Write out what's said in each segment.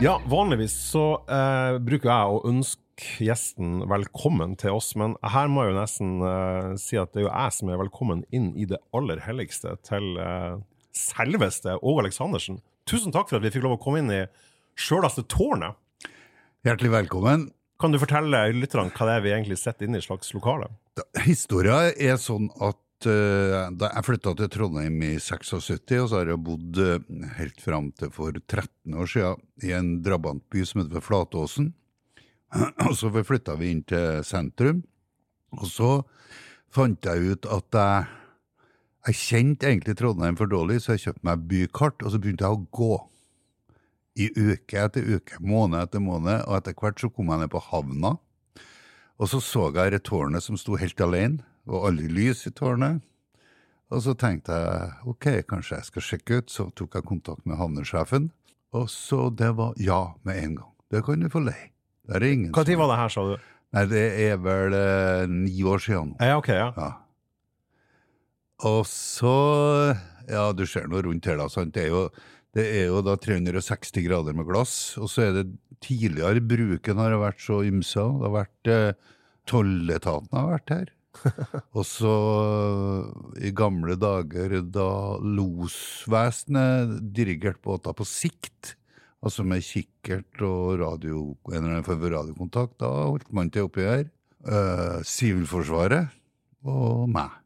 Ja, vanligvis så eh, bruker jeg å ønske gjesten velkommen til oss, men her må jeg jo nesten eh, si at det er jo jeg som er velkommen inn i det aller helligste til eh, selveste Åge Aleksandersen. Tusen takk for at vi fikk lov å komme inn i sjølaste tårnet. Hjertelig velkommen. Kan du fortelle lytterne hva det er vi egentlig sitter inne i slags lokale? Historia er sånn at da jeg flytta til Trondheim i 76, og så har jeg bodd uh, helt fram til for 13 år siden i en drabantby som heter Flatåsen. og så flytta vi inn til sentrum, og så fant jeg ut at jeg jeg kjente egentlig Trondheim for dårlig, så jeg kjøpte meg bykart, og så begynte jeg å gå. I uke etter uke, måned etter måned, og etter hvert så kom jeg ned på havna. Og så så jeg det tårnet som sto helt alene, og aldri lys i tårnet. Og så tenkte jeg ok, kanskje jeg skal sjekke ut, så tok jeg kontakt med havnesjefen. Og så det var ja med en gang. Det kan du få leie. Det er ingen var det her, sa du? Nei, det er vel eh, ni år siden nå. Ja, ok, ja. Ja. Og så Ja, du ser noe rundt her, da. sant? Det er jo, det er jo da 360 grader med glass. Og så er det tidligere bruken har vært så ymsa. Det har vært eh, Tolletaten har vært her. og så i gamle dager da losvesenet dirigerte båter på sikt, altså med kikkert og radio, en eller annen form for radiokontakt, da holdt man til oppi her. Sivilforsvaret uh, og meg.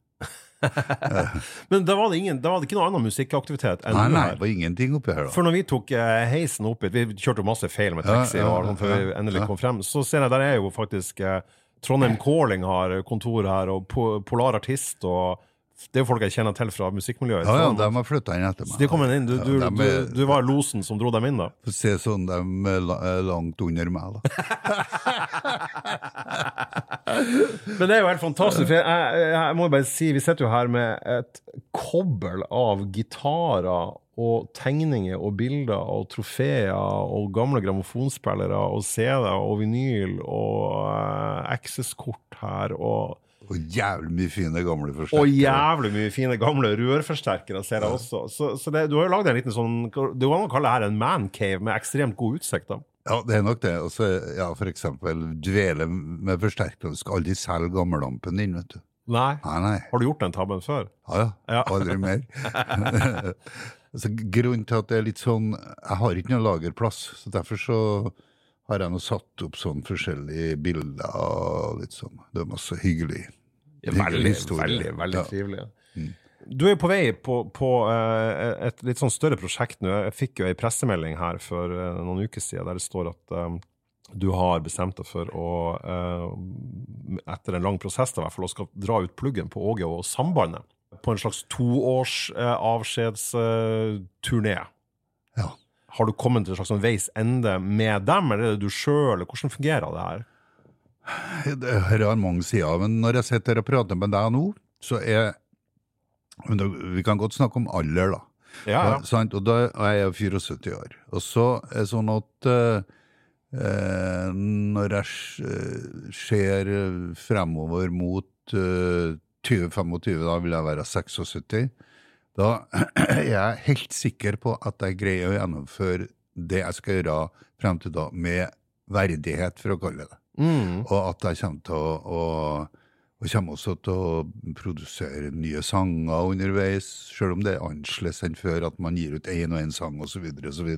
Men da var det, ingen, da var det ikke noe annen musikkaktivitet enn Nei, nei, det var ingenting oppi her, da. For når vi tok eh, heisen opp vi kjørte masse feil med Ja, taxi ja, og før vi endelig ja. kom frem, så ser jeg der er jo faktisk eh, Trondheim Calling har kontor her, og po Polar Artist, og det er jo folk jeg kjenner til fra musikkmiljøet. Ja, ja, de har flytta inn etter meg. de kom inn, du, du, du, du var losen som dro dem inn, da? For å se sånn, de er langt under meg, da. Men det er jo helt fantastisk. For jeg, jeg, jeg må jo bare si, vi sitter jo her med et kobbel av gitarer og tegninger og bilder og trofeer og gamle grammofonspillere og CD-er og vinyl og uh, Access-kort her og, Og jævlig mye fine gamle forsterkere. og jævlig mye fine gamle rørforsterkere, ser jeg også. Så, så det, du har jo lagd en liten sånn Det går an å kalle det her en mancave med ekstremt god utsikt. da. Ja, det er nok det. Og så, ja, for eksempel, dvele med forsterkere. Du skal aldri selge gammellampen din, vet du. Nei. Nei, nei. Har du gjort den tabben før? Ja, ja. Aldri mer. altså, grunnen til at det er litt sånn Jeg har ikke noe lagerplass, så derfor så har jeg nå satt opp sånn forskjellige bilder og litt sånn. Det er masse hyggelig. hyggelig Veldig, veldig, veldig Ja. trivelig. Du er jo på vei på, på eh, et litt sånn større prosjekt nå. Jeg fikk jo ei pressemelding her for eh, noen uker siden der det står at eh, du har bestemt deg for å, etter en lang prosess i hvert fall, å skal dra ut pluggen på Åge og Sambandet. På en slags toårs eh, avskjedsturné. Har du kommet til en slags sånn veis ende med dem, eller er det du sjøl? Hvordan fungerer det her? Det her har mange sider, men når jeg sitter og prater med deg nå, så er da, Vi kan godt snakke om alder, da. Ja, ja. sant? Og da er jeg 74 år. Og så er det sånn at eh, eh, når jeg ser fremover mot eh, 2025, da vil jeg være 76, da er jeg helt sikker på at jeg greier å gjennomføre det jeg skal gjøre frem til da, med verdighet, for å kalle det. Mm. Og at jeg kommer til å, å og kommer også til å produsere nye sanger underveis, selv om det er annerledes enn før, at man gir ut én og én sang osv. osv.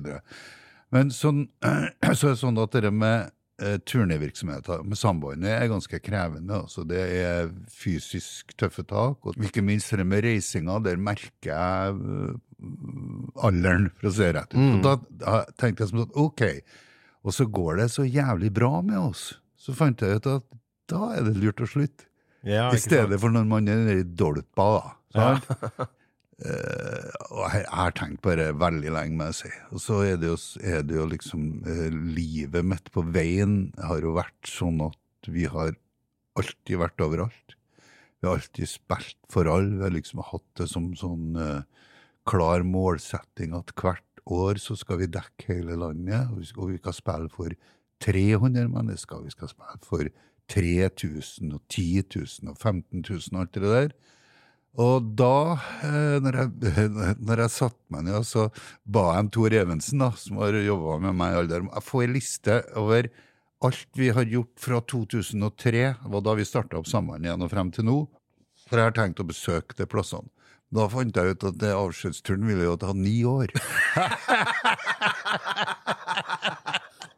Men sånn, så er det sånn at det med eh, turnévirksomheter med samboerne er ganske krevende. Altså det er fysisk tøffe tak, og ikke minst det med reisinga, der merker jeg eh, alderen, for å se rett ut. Mm. da, da tenkte jeg som sånn, ok, og så går det så jævlig bra med oss. Så fant jeg ut at da er det lurt å slutte. Ja, I stedet sant? for når man er i dolpa, da. Eh, og jeg, har tenkt på det veldig lenge, må jeg si. Og så er det jo, er det jo liksom uh, Livet mitt på veien har jo vært sånn at vi har alltid vært overalt. Vi har alltid spilt for alle. Vi har liksom hatt det som sånn uh, klar målsetting at hvert år så skal vi dekke hele landet, og vi skal, og vi skal spille for 300 mennesker, vi skal spille for 3000 og 10 000 og 15 000 og alt det der. Og da, eh, når jeg, når jeg satte meg ned, så ba jeg Tor Evensen, da, som har jobba med meg i alle år, få ei liste over alt vi har gjort fra 2003, det var da vi starta opp Sambandet igjen, og frem til nå. For jeg har tenkt å besøke de plassene. Da fant jeg ut at avskjedsturen ville jo ta ni år.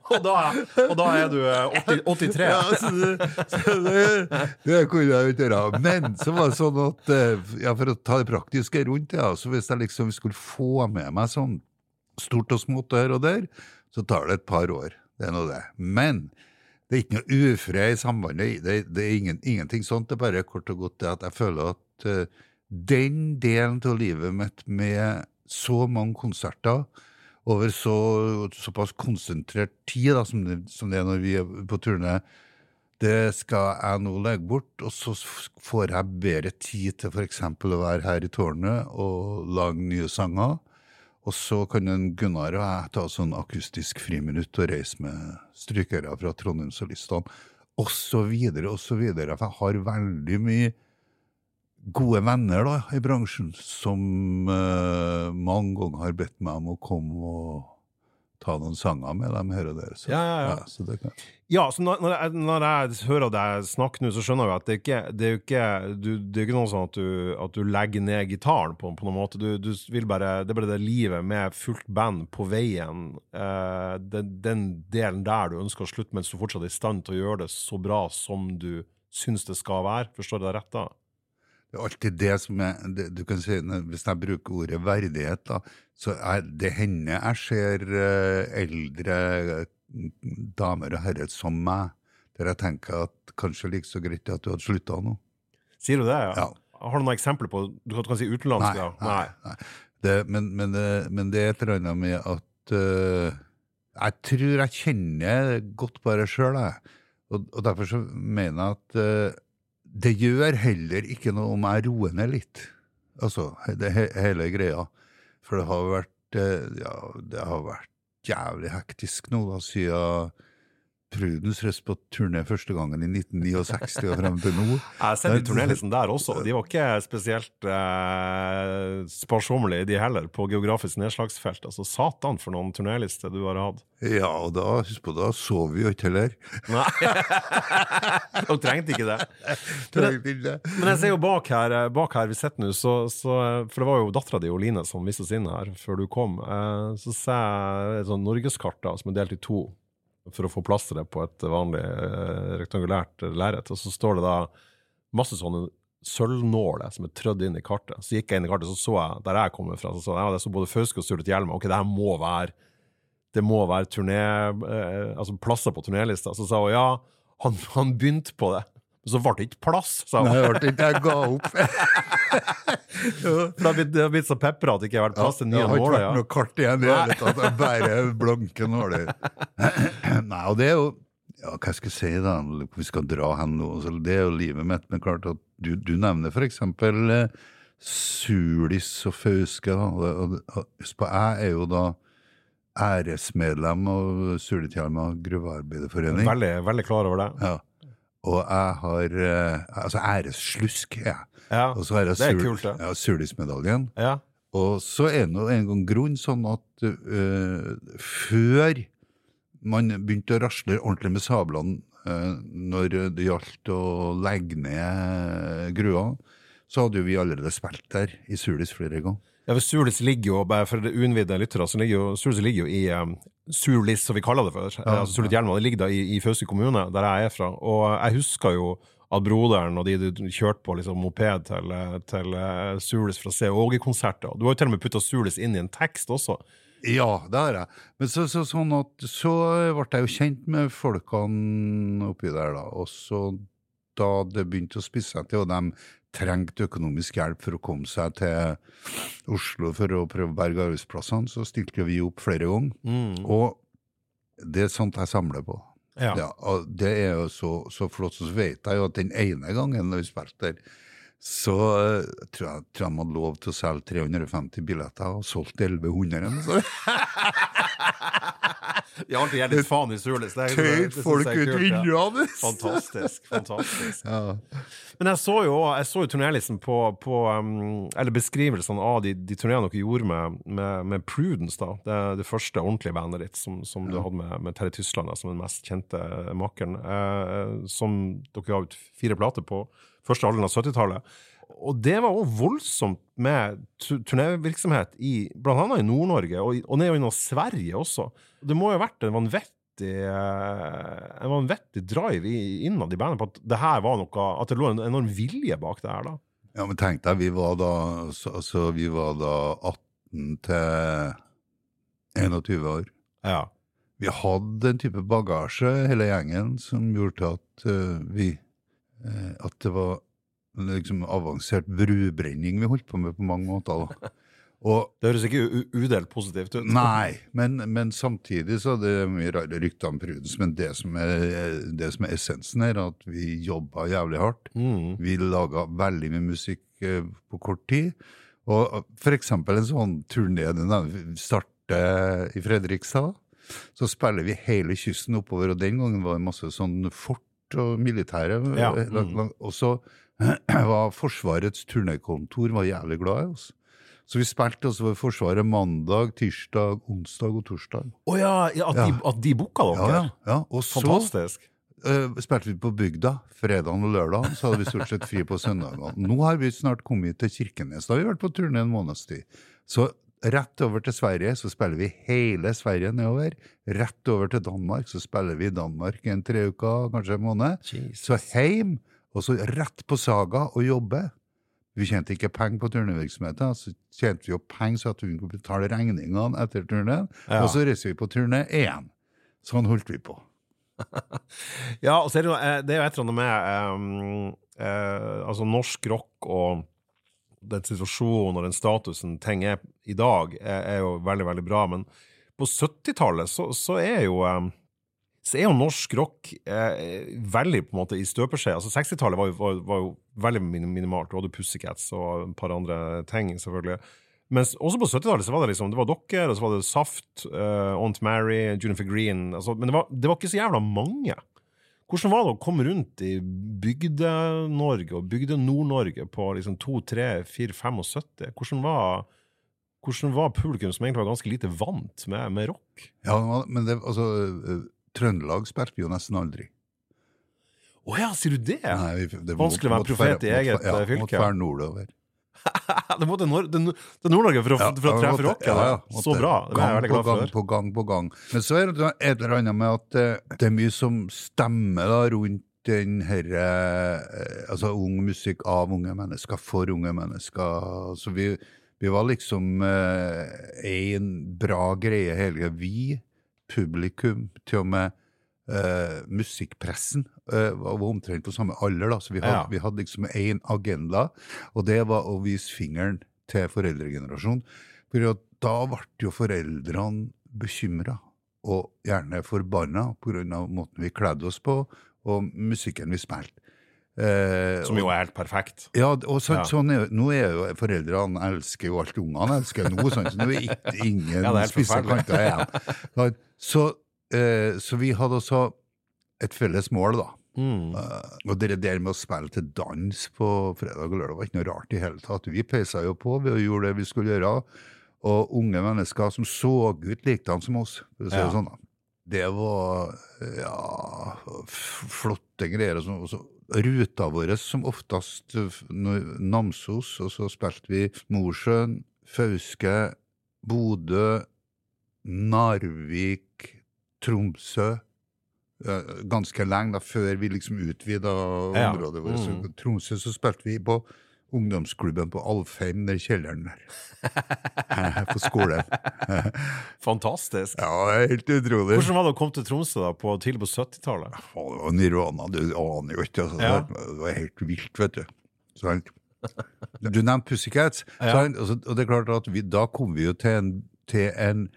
Og da, og da er du eh, 80, 83. Ja, så det, det, det kunne jeg jo ikke gjøre. Men så var det sånn at eh, ja, for å ta det praktiske rundt det, ja, så hvis jeg liksom skulle få med meg sånn stort og smått her og der, så tar det et par år. Det er nå det. Men det er ikke noe ufred i sambandet. Det, det er ingen, ingenting sånt. Det er bare kort og godt det at jeg føler at uh, den delen av livet mitt med så mange konserter over så, såpass konsentrert tid da, som, det, som det er når vi er på turné, det skal jeg nå legge bort. Og så får jeg bedre tid til f.eks. å være her i tårnet og lage nye sanger. Og så kan en Gunnar og jeg ta sånn akustisk friminutt og reise med strykere fra Trondheimssolistene, osv., osv. For jeg har veldig mye gode venner da, i bransjen som uh, mange ganger har bedt meg om å komme og ta noen sanger med dem her og der. Så, ja, ja, ja. ja, så, kan... ja, så når, når, jeg, når, jeg, hører deg snakke nå, så skjønner jeg at det, ikke, det er jo ikke, du, det er ikke noe sånn at du, at du legger ned gitaren på, på noen måte. Du, du, vil bare, det er bare det livet med fullt band på veien. Uh, den, den, delen der du ønsker å slutte mens du fortsatt er i stand til å gjøre det så bra som du syns det skal være. Forstår du deg rett da? Det er alltid det som er det, du kan si, Hvis jeg bruker ordet verdighet, da, så er det henne jeg ser uh, eldre damer og herrer som meg, der jeg tenker at kanskje like så greit at du hadde slutta nå. Sier du det, ja? ja? Har du noen eksempler på Du kan, si utenlandsk? Nei. nei, nei. Det, men, men, men, det er et eller annet med at uh, Jeg tror jeg kjenner godt bare sjøl, jeg. Og, og, derfor så mener jeg at uh, det gjør heller ikke noe om jeg roer ned litt, altså, det, hele greia. For det har vært eh, ja, det har vært jævlig hektisk nå, da, siden Prudence rest på turné første gangen i 1969 og frem til nå. Jeg ser de turnélistene der også. De var ikke spesielt eh, sparsommelige, de heller, på geografisk nedslagsfelt. Altså, Satan for noen turnélister du har hatt. Ja, og da, husk på, da sov vi jo ikke heller. Nei, de trengte ikke det. Men, men jeg ser jo bak her, eh, bak her vi sitter nå, så, så, for det var jo dattera di Oline som viste oss inn her før du kom, eh, så ser jeg et sånt norgeskart som er delt i to for å få plass til det på et vanlig eh, rektangulært lerret. Og så står det da masse sånne sølvnåler som er trødd inn i kartet. Så gikk jeg inn i kartet, så så jeg der jeg kommer fra, så så jeg, ja, det så både Fauske og Sturlet Hjelma. Ok, det her må være det må være turné, eh, altså plasser på turnélista. Så sa hun ja, han, han begynte på det. Men så ble det ikke plass, sa hun. Nei, det ble ikke, jeg ga opp. Det har blitt, det blitt så pepra at det ikke har vært plass til nye nåler. Det har ikke vært noe kart igjen i hele tatt, bare blanke nåler. Nei, og det er jo ja, hva skal jeg si da, vi skal dra hen nå, det er jo livet mitt. Men klart at du, du nevner for eksempel eh, Sulis og Fauske. Husk på, jeg er jo da æresmedlem av Sulitjelma gruvearbeiderforening. Veldig, veldig klar over det. Ja. Og jeg har eh, Altså æresslusk, jeg. Ja. Og så har jeg det er kult, det. Ja, Sulismedaljen. Ja. Og så er det en gang grunn sånn at uh, før man begynte å rasle ordentlig med sablene uh, når det gjaldt å legge ned grua, så hadde jo vi allerede spilt der i Sulis flere ganger. Ja, for Sulis ligger jo, bare for uinnvidde lyttere, så ligger jo Sulis ligger jo i um, Surlis, som vi kaller det for. Ja, altså Sulit Hjelma. Det ligger da i, i Fauske kommune, der jeg er fra. Og jeg husker jo at broderen og de du kjørte på liksom, moped til, til uh, Sulis for å se Åge-konserter. Du har jo til og med putta Surlis inn i en tekst også. Ja, det har jeg. Men så, så, sånn at, så ble jeg jo kjent med folkene oppi der, da. Og så da det begynte å spisse seg til, og de trengte økonomisk hjelp for å komme seg til Oslo for å prøve å berge arbeidsplassene, så stilte vi opp flere ganger. Mm. Og det er sånt jeg samler på. Ja. Ja, det er jo så, så flott. Så vet jeg jo at den ene gangen vi spilte der, så uh, tror jeg, tror jeg man hadde lov til å selge 350 billetter, og solgte 1100. Så. De alltid gitt faen i Sulis. Tøyt folk jeg ut ja. vinduene! Fantastisk. fantastisk Ja. Men jeg så jo jeg så jo turnélisten på, på um, Eller beskrivelsene av de, de turneene dere gjorde med, med, med Prudence, da. Det, det første ordentlige bandet ditt som, som du hadde med, med Terje Tysland, da, som den mest kjente makkeren. Eh, som dere ga ut fire plater på første halvdelen av 70-tallet. Og det var òg voldsomt med turnévirksomhet i blant annet i Nord-Norge, og, og ned innom Sverige også. Det må jo ha vært en vanvittig eh, en vanvittig drive innad i bandet på at det her var noe At det lå en enorm vilje bak det her, da. Ja, men tenk deg, vi var da, altså, vi var da 18 til 21 år. Ja. Vi hadde en type bagasje, hele gjengen, som gjorde at uh, vi uh, At det var liksom avansert brubrenning vi holdt på med på mange måter. da. Og Det høres ikke udelt positivt ut. Nei, men, men samtidig så er det mye rare rykter om Prudence. Men det som, er, det som er essensen her, er at vi jobba jævlig hardt. Mm. Vi laga veldig mye musikk eh, på kort tid. Og for eksempel en sånn turné den starter i Fredrikstad. Så spiller vi hele kysten oppover, og den gangen var det masse sånn fort og militære. Ja, eh, mm. Og så var Forsvarets turnékontor var jævlig glad i oss. Så vi spilte altså for Forsvaret mandag, tirsdag, onsdag og torsdag. Å ja, ja, at, De, at de booka dere? ja, ja. Og så Fantastisk. uh, spilte vi på bygda fredag og lørdag, så hadde vi stort sett fri på søndagene. Nå har vi snart kommet til Kirkenes. Da har vi vært på turné en måneds tid. Så rett over til Sverige, så spiller vi hele Sverige nedover. Rett over til Danmark, så spiller vi i Danmark i en tre uker, kanskje en måned. Jesus. Så hjem, og så rett på Saga og jobbe. Vi tjente ikke penger på turnévirksomheten, så tjente vi jo penger så at vi kunne betale regningene etter turneen. Ja. Og så reiste vi på turné igjen. Sånn holdt vi på. Ja, og så er det, jo, eh, det er jo et eller annet med um, uh, altså norsk rock og den situasjonen og den statusen ting er i dag, er, er jo veldig, veldig bra. Men på 70-tallet så, så er jo ehm, så er jo norsk rock eh, veldig på en måte i støpeskjeen. Altså 60-tallet var, var, var jo veldig minimalt. Du hadde Pussycats og et par andre ting, selvfølgelig. Mens også på 70-tallet så var det liksom, det var dere, og så var det Saft, uh, Aunt Mary, Junifer Green. Altså, men det var, det var ikke så jævla mange. Hvordan var det å komme rundt i Bygde-Norge og Bygde-Nord-Norge på liksom 2, 3, 4, 75? Hvordan var, hvordan var publikum som egentlig var ganske lite vant med, med rock? Ja, men det, altså, eh, Trøndelag spilte vi jo nesten aldri. Å ja, sier du det? Nei, vi, det Vanskelig å være profet i eget, ja, eh, fylke. Måtte være nordover. det måtte Nord det, det Nord-Norge for, Ja, for å treffe rocken? rock? ja, ja, så bra. Det gang på gang. På gang på gang. Men så er det et eller annet med at eh, det er mye som stemmer da rundt den herre eh, Altså ung musikk av unge mennesker, for unge mennesker. Så vi, vi var liksom eh, en bra greie hele. Vi, publikum, til og med eh, musikkpressen, eh, var omtrent på samme alder. da, Så vi hadde, Ja. vi hadde liksom én agenda, og det var å vise fingeren til foreldregenerasjonen. For da ble jo foreldrene bekymra, og gjerne forbanna, pga. måten vi kledde oss på, og musikken vi spilte. Eh, Som jo er helt perfekt. ja, og så, Ja. sånn er, nå er jo foreldrene elsker jo alt ungene elsker nå, sånn, så nå er ikke, ingen Ja, spisse kanter igjen. Så, eh, så vi hadde også et felles mål, da. Mm. Eh, og det der med å spille til dans på fredag og lørdag var ikke noe rart i hele tatt. Vi peisa jo på, vi gjorde det vi skulle gjøre. Og unge mennesker som så ut likedan som oss, å det Ja. sånn. Det var ja, flotte greier. Og så ruta vår som oftest Namsos, og så spilte vi Mosjøen, Fauske, Bodø, Narvik, Tromsø. eh, Ganske lenge da, før vi liksom utvida Ja. området vårt. Så Mm. Tromsø så spilte vi på ungdomsklubben på Alfheim, den kjelleren der. Eh, på skolen. Fantastisk. Ja, helt utrolig. Hvordan var det å komme til Tromsø da, på, tidlig på 70-tallet? Ja, det var Nirvana, du aner jo ikke. Altså. Ja. Det var helt vilt, vet du. Sant? Du nevnte Pussycats. Altså, og det er klart at vi, da kom vi jo til en, til en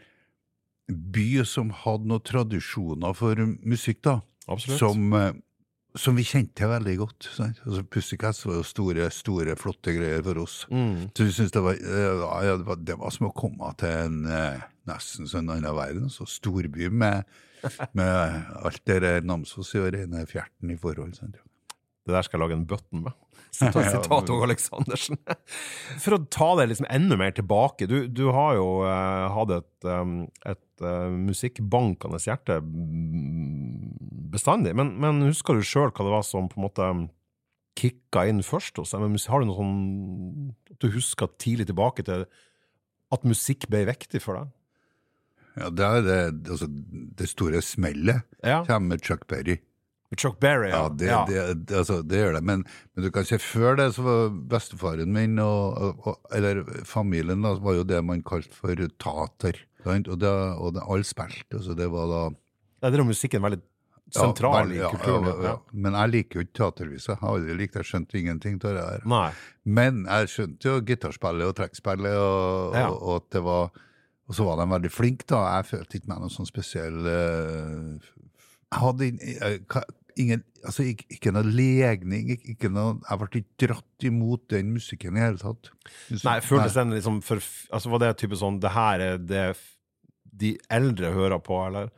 by som hadde noen tradisjoner for musikk, da. Som, eh, som vi kjente veldig godt. Altså, Pussycats var jo store, store, flotte greier for oss. Mm. Så vi syntes det var, eh, ja, det var Det var som å komme til en nesten nesten sånn annen verden. Så storby med, med alt det der Namsos i og rene fjerten i forhold. Sant? Det der skal jeg lage en button med. Sitat sitat Åge Aleksandersen. For å ta det liksom enda mer tilbake. Du, du har jo uh, hatt et, um, et uh, musikkbankende hjerte bestandig. Men, men husker du sjøl hva det var som på en måte kicka inn først hos deg? Har du noe sånn at du husker tidlig tilbake til at musikk ble viktig for deg? Ja, det er det, altså, det store smellet Ja. kommer med Chuck Berry. Chuck Berry, Ja, det, Det, det, altså, det gjør det. Men, men du kan se, før det så var bestefaren min, og, og, eller familien, da, var jo det man kalte for tater. Og, det, og det, alle spilte, altså det var da Der er musikken veldig sentral vel, i ja, kulturen. ja, ja. Men jeg liker jo ikke teaterviser. Jeg har aldri likt det. Jeg skjønte ingenting av det der. Nei. Men jeg skjønte jo gitarspillet og trekkspillet, og, Ja. og, og at det var Og så var de veldig flinke, da. Jeg følte ikke meg noe sånn spesiell uh, Jeg hadde jeg, ingen Altså, ikke, ikke noe legning, ikke, ikke noe Jeg ble ikke dratt imot den musikken i hele tatt. Nei, føltes den liksom for Altså, var det type sånn Det her er det de eldre hører på, eller?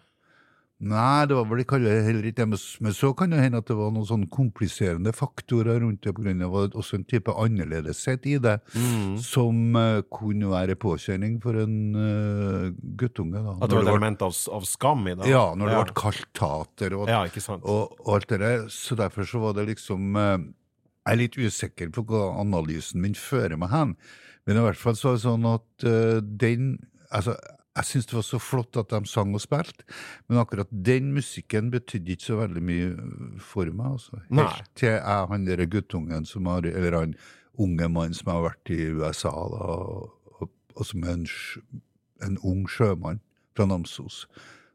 Nei, det var vel ikke alle- heller ikke det. Men så kan det hende at det var noen sånn kompliserende faktorer rundt det, på grunn av at også en type annerledeshet i det, Mm. som uh, kunne være påkjenning for en uh, guttunge. da. At det var et element av, av skam i det? Ja, når det ja. ble kalt tater og, Ja, og, og alt det der. Så derfor så var det liksom uh, Jeg er litt usikker på hva analysen min fører meg hen. Men i hvert fall så er det sånn at den Altså, jeg syntes det var så flott at de sang og spilte, men akkurat den musikken betydde ikke så veldig mye for meg. altså. Helt til jeg, han der guttungen som har Eller han unge mannen som har vært i USA, da, og, og, som er en, en ung sjømann fra Namsos,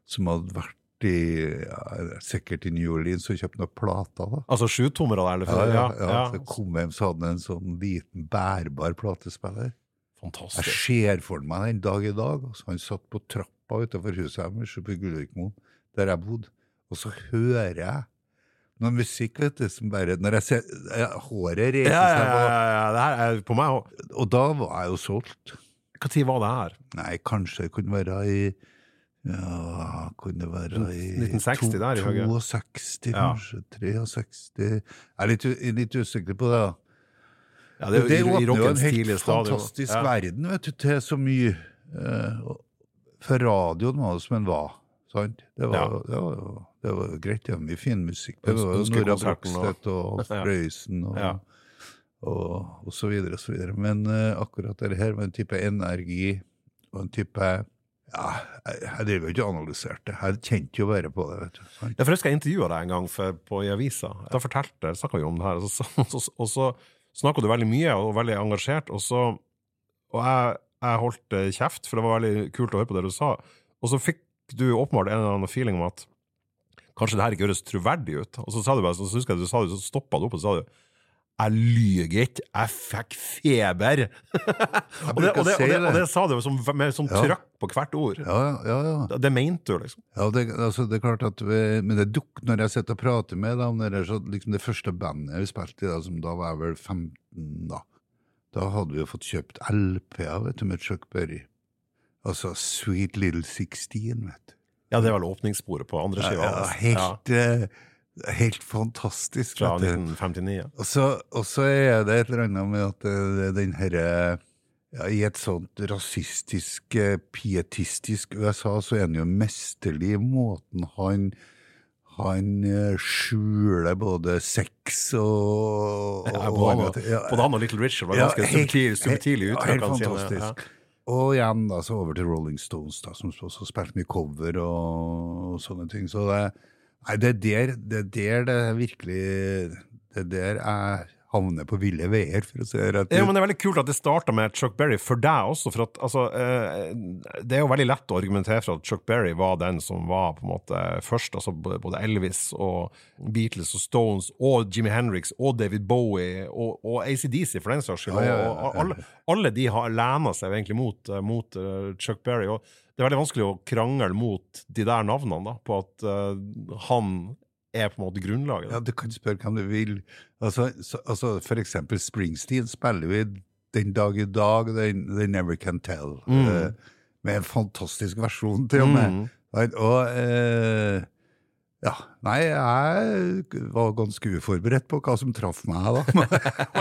som hadde vært i, ja, sikkert i New Orleans og kjøpt noen plater. da. Altså sjutommere, eller? Ja, ja, ja. ja. Så kom hjem, så hadde han en sånn liten bærbar platespiller. Jeg Fantastisk. ser for meg den dag i dag. Altså, han satt på trappa utenfor huset deres på i Gullvikmoen, der jeg bodde, og så hører jeg noe musikk vet du, som bare Når jeg ser jeg, Håret reiser Ja, ja, seg, ja, ja, det her er på meg òg. og, og da var jeg jo solgt. Når var det her? Nei, kanskje det kunne være i ja, kunne det være i 1960 der 62, kanskje. Ja. 63 Jeg er litt, litt usikker på det. da. Ja, det det åpner jo en helt fantastisk Ja. verden vet du, til så mye. Uh, for radioen var det som en var. Sant? Det var, Ja. det var, det var greit. Det var mye fin musikk. Det var jo Nora ønskekonserten og- Frøysen og Alf Ja. Og, Ja. og, og så videre og så videre. Men uh, akkurat det her var en type energi og en type ja, jeg, jeg driver jo ikke og analyserte det. Jeg kjente jo bare på det. vet du. Sant? Ja, for jeg husker jeg intervjua deg en gang for, på, i avisa. Da fortalte, snakka vi om det her, og så, så, og så snakka du veldig mye og veldig engasjert, og så Og jeg, jeg holdt eh, kjeft, for det var veldig kult å høre på det du sa. Og så fikk du åpenbart en eller annen feeling om at kanskje det her ikke høres troverdig ut. Og så sa du bare, så husker jeg du sa det, så stoppa du opp og sa du jeg lyver ikke, jeg fikk feber! og, det, og, det, og, det, og det sa du som, med sånn Ja. trøkk på hvert ord. Ja, ja, ja. Det, det mente du, liksom. Ja, det, altså, det er klart at vi, Men det dukk når jeg sitter og prater med dem, det, så, liksom det første bandet vi spilte i, da, som da var jeg vel 15, da Da hadde vi jo fått kjøpt LP-er vet du, med Chuck Berry. Altså Sweet Little 16, vet du. Ja, det er vel åpningssporet på andre Ja, skiva. ja, ja, helt, eh, helt fantastisk. Fra vet du. 1959. Og så, og så er det et eller annet med at eh, den herre ja, I et sånt rasistisk, eh, pietistisk USA, så er han jo mesterlig i måten han han eh, skjuler både sex og, Ja, både og- Ja, Både han og Little Richard var ja, ganske subtil, subtile uttrykk. Helt fantastisk. Og igjen da, så over til Rolling Stones, da, som også spilte mye cover og, og sånne ting. Så det, nei, det, er der, det er der det virkelig Det er der jeg havner på ville veier, for å si det rett Ja, men Det er veldig kult at det starta med Chuck Berry for deg også. for at altså, eh, Det er jo veldig lett å argumentere for at Chuck Berry var den som var på en måte først. altså Både Elvis og Beatles og Stones og Jimi Hendrix og David Bowie og, og ACDC, for den saks skyld. Ja, ja, og. Alle, alle de har lena seg egentlig mot, eh, mot eh, Chuck Berry. og Det er veldig vanskelig å krangle mot de der navnene da, på at han er på en måte grunnlaget. Ja, Du kan spørre hvem du vil. Altså, så, altså For eksempel Springsteen spiller vi Den dag i dag, They, they Never Can Tell. Mm. uh, med en fantastisk versjon, til og med. Mm. Og uh, ja, nei, jeg var ganske uforberedt på hva som traff meg da.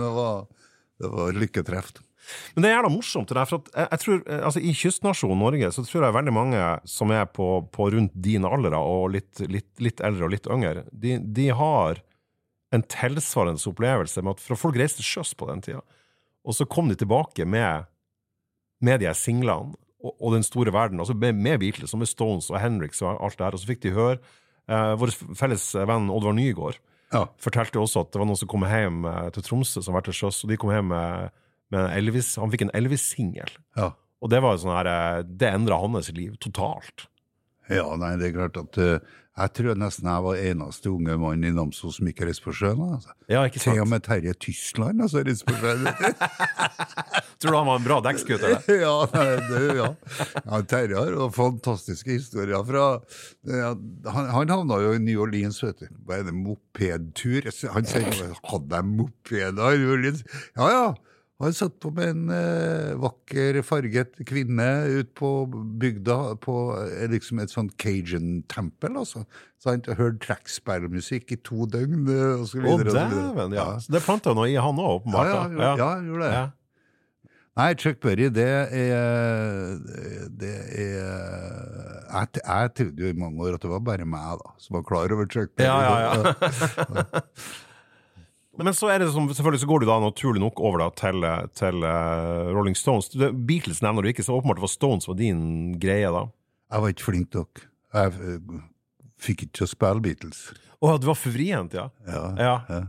Det var, det var lykketreff. Men det er jævla morsomt. det der, for jeg, jeg tror, eh, altså I kystnasjonen Norge så tror jeg veldig mange som er på, på rundt din alder og litt, litt, litt eldre og litt yngre, de, de har en tilsvarende opplevelse med at for folk reiste sjøs på den tida, og så kom de tilbake med, med de her singlene og, og den store verden, altså med, med Beatles og med Stones og Henriks og alt det her, og så fikk de høre eh, Vår felles venn Oddvar Nygaard Ja. fortalte også at det var noen som kom hjem eh, til Tromsø som var til sjøs, og de kom hjem med, med Elvis, han fikk en Elvis-singel. Ja. Og det var jo sånn her, eh, det endra hans liv totalt. ja, nei, det er klart at uh, jeg tror nesten jeg var eneste unge mann i Namsos som ikke reiste på sjøen. Altså. Ja, ikke Til og sant? med Terje Tyskland altså, reiste på sjøen. Tror du han var en bra dekkskuter? ja, nei, det, ja. ja, Terje har fantastiske historier fra ja, Han, han havna jo i New Orleans, vet du. Hva er det, mopedtur? Han sier Hadde jeg mopeder i New Orleans? Ja ja. Han satt på med en eh, vakker, farget kvinne ut på bygda på eh, liksom et sånt cajun-tempel, altså. Så han hørte trackspillmusikk i to døgn, eh, og så Å, videre. og så videre. dæven, ja. Så det planta noe i han òg, åpenbart. ja, ja, ja, gjorde det. Ja. Nei, Chuck Berry, det er Det er Jeg, jeg trodde jo i mange år at det var bare meg da, som var klar over Chuck Berry. Ja, ja, ja. Men så er det som, selvfølgelig så går du da naturlig nok over da til, til uh, Rolling Stones. Beatles nevner du ikke, så åpenbart var Stones var din greie da. Jeg var ikke flink nok. Jeg uh, fikk ikke til å spille Beatles. Å, du var for vrient, ja. Ja. ja. ja.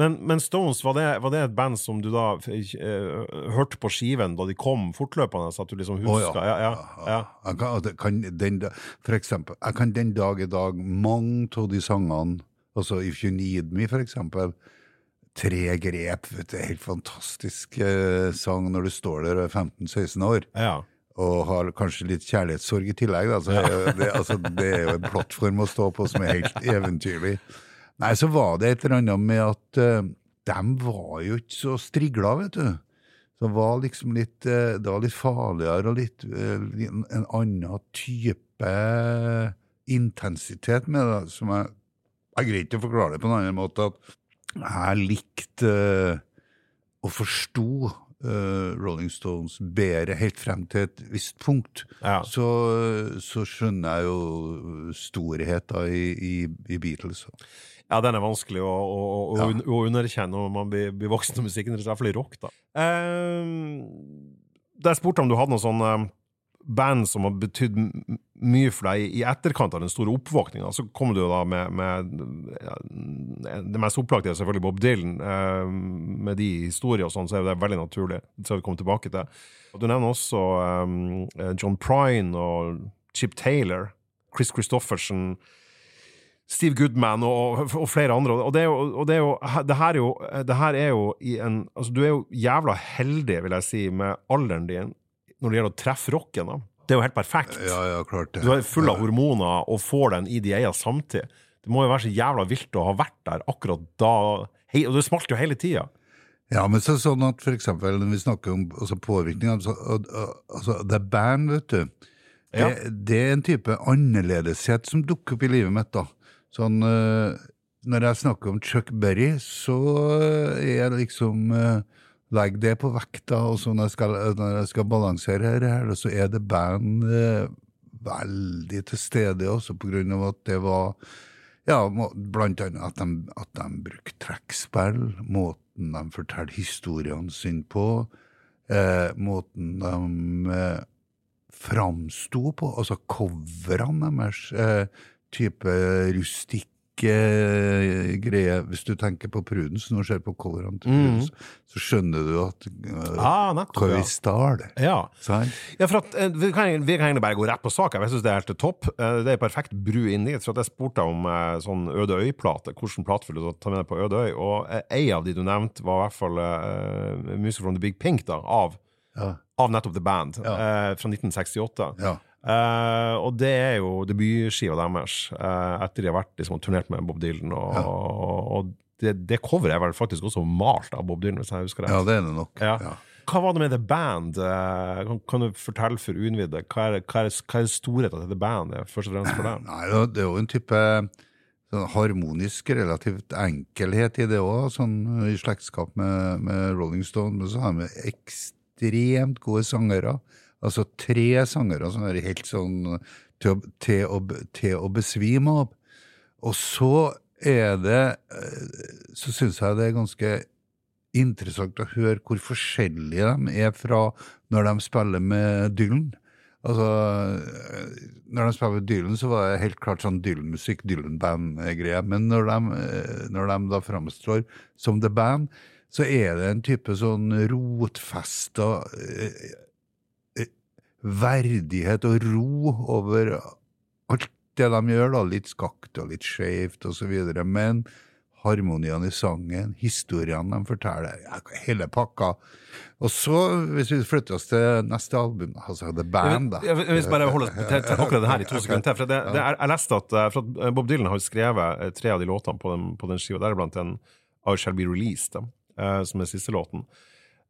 Men, men Stones, var det, var det et band som du da uh, hørte på skiven da de kom fortløpende? Så at du liksom huska ja. Ja, ja, Jeg kan, kan den, for eksempel, jeg kan den dag i dag mange av de sangene, altså If You Need Me, for eksempel, tre grep, vet du, helt fantastisk eh, sang når du står der og er 15-16 år. ja. og har kanskje litt kjærlighetssorg i tillegg. Da. Så jo det, altså, det er jo en plattform å stå på som er helt eventyrlig. Nei, så var det et eller annet med at uh, de var jo ikke så strigla, vet du. Så det var liksom litt, eh, det var litt farligere og litt eh, en annen type intensitet med det, som jeg Jeg greier ikke å forklare det på en annen måte. at jeg likte uh, og forsto uh, Rolling Stones bedre helt frem til et visst punkt. Ja. Så, så skjønner jeg jo storheten i, i, i Beatles. Ja, den er vanskelig å, å, å, Ja. å underkjenne når man blir, blir voksen og musikken, i hvert fall i rock, da. Um, jeg spurte om du hadde noen sånne band som har betydd mye for deg i- etterkant av den store oppvåkninga, så kom du da med, med Det mest opplagte er selvfølgelig Bob Dylan. eh, med de historier og sånn, så er det veldig naturlig. Skal vi komme tilbake til. Du nevner også eh, John Prine og Chip Taylor, Chris Christoffersen. Steve Goodman og, og flere andre. Og det er jo, og det er jo, det her er jo, det her er jo i en Altså, du er jo jævla heldig, vil jeg si, med alderen din når det gjelder å treffe rocken. da. Det er jo helt perfekt. Ja, ja, klart det. Du er full av hormoner og får den i de eier samtidig. Det må jo være så jævla vilt å ha vært der akkurat da. Hei, og det smalt jo hele tida. Ja, men så er det sånn at for eksempel når vi snakker om altså, påvirkning altså, altså, Det er band, vet du. Det, Ja. det er en type annerledeshet som dukker opp i livet mitt. da. Sånn, eh, Når jeg snakker om Chuck Berry, så eh, er det liksom eh, Legg det på vekta, og så når jeg skal, når jeg skal balansere her, så er det band eh, veldig til stede også, på grunn av at det var ja, blant annet at de, at de brukte trekkspill, måten de forteller historiene sine på, eh, måten de eh, framsto på, altså coverne deres, eh, type rustikke eh, greie. Hvis du tenker på Prudence, når du ser på coverne til Prudence, mm. så skjønner du at uh, Ah, nettopp, hva ja. vi stjal. Ja. Ja, for at, eh, vi, kan, vi kan egentlig bare gå rett på sak. Jeg synes det er helt topp. Det er perfekt bru inn dit. For at jeg spurte om sånn Øde Øy-plate. Hvilken plate vil du ta med deg på Øde Øy? Og ei av de du nevnte, var i hvert fall uh, Music from the Big Pink, da, av, Ja. av nettopp The Band, Ja. uh, fra 1968. Ja. Eh, og det er jo debutskiva deres, uh, etter de har vært liksom, turnert med Bob Dylan. Og, og det, det coveret er vel faktisk også malt av Bob Dylan, hvis jeg husker rett. Ja, det er det nok. Ja. Ja. Hva var det med The Band? Uh, Kan, kan du fortelle for uinnvidde? Hva er, hva er, hva er storheten til The Band først og fremst for dem? Nei, det er jo en type sånn harmonisk, relativt enkelhet i det òg, sånn i slektskap med, med Rolling Stone. Men så har de ekstremt gode sangere. Altså tre sangere som er helt sånn til å, til å, til å besvime av. Og så er det eh, Så syns jeg det er ganske interessant å høre hvor forskjellige de er fra når de spiller med Dylan. Altså, øh, når de spiller med Dylan, så var det helt klart sånn Dylan-musikk, Dylan-band-greie. Men når de, øh, når de da framstår som The Band, så er det en type sånn rotfesta verdighet og ro over alt det de gjør, da. Litt skakt og litt så videre. Men harmoniene i sangen, historiene de forteller, hele pakka. Og så, hvis vi flytter oss til neste album, altså The Band, da. Jeg, vil- jeg vil bare holde oss til, akkurat det her i to sekunder til. For det, det er, jeg leste at, eh, at eh, Bob Dylan har skrevet eh, tre av de låtene på den, på den skiva, deriblant en I Shall Be Released, da, som er siste låten.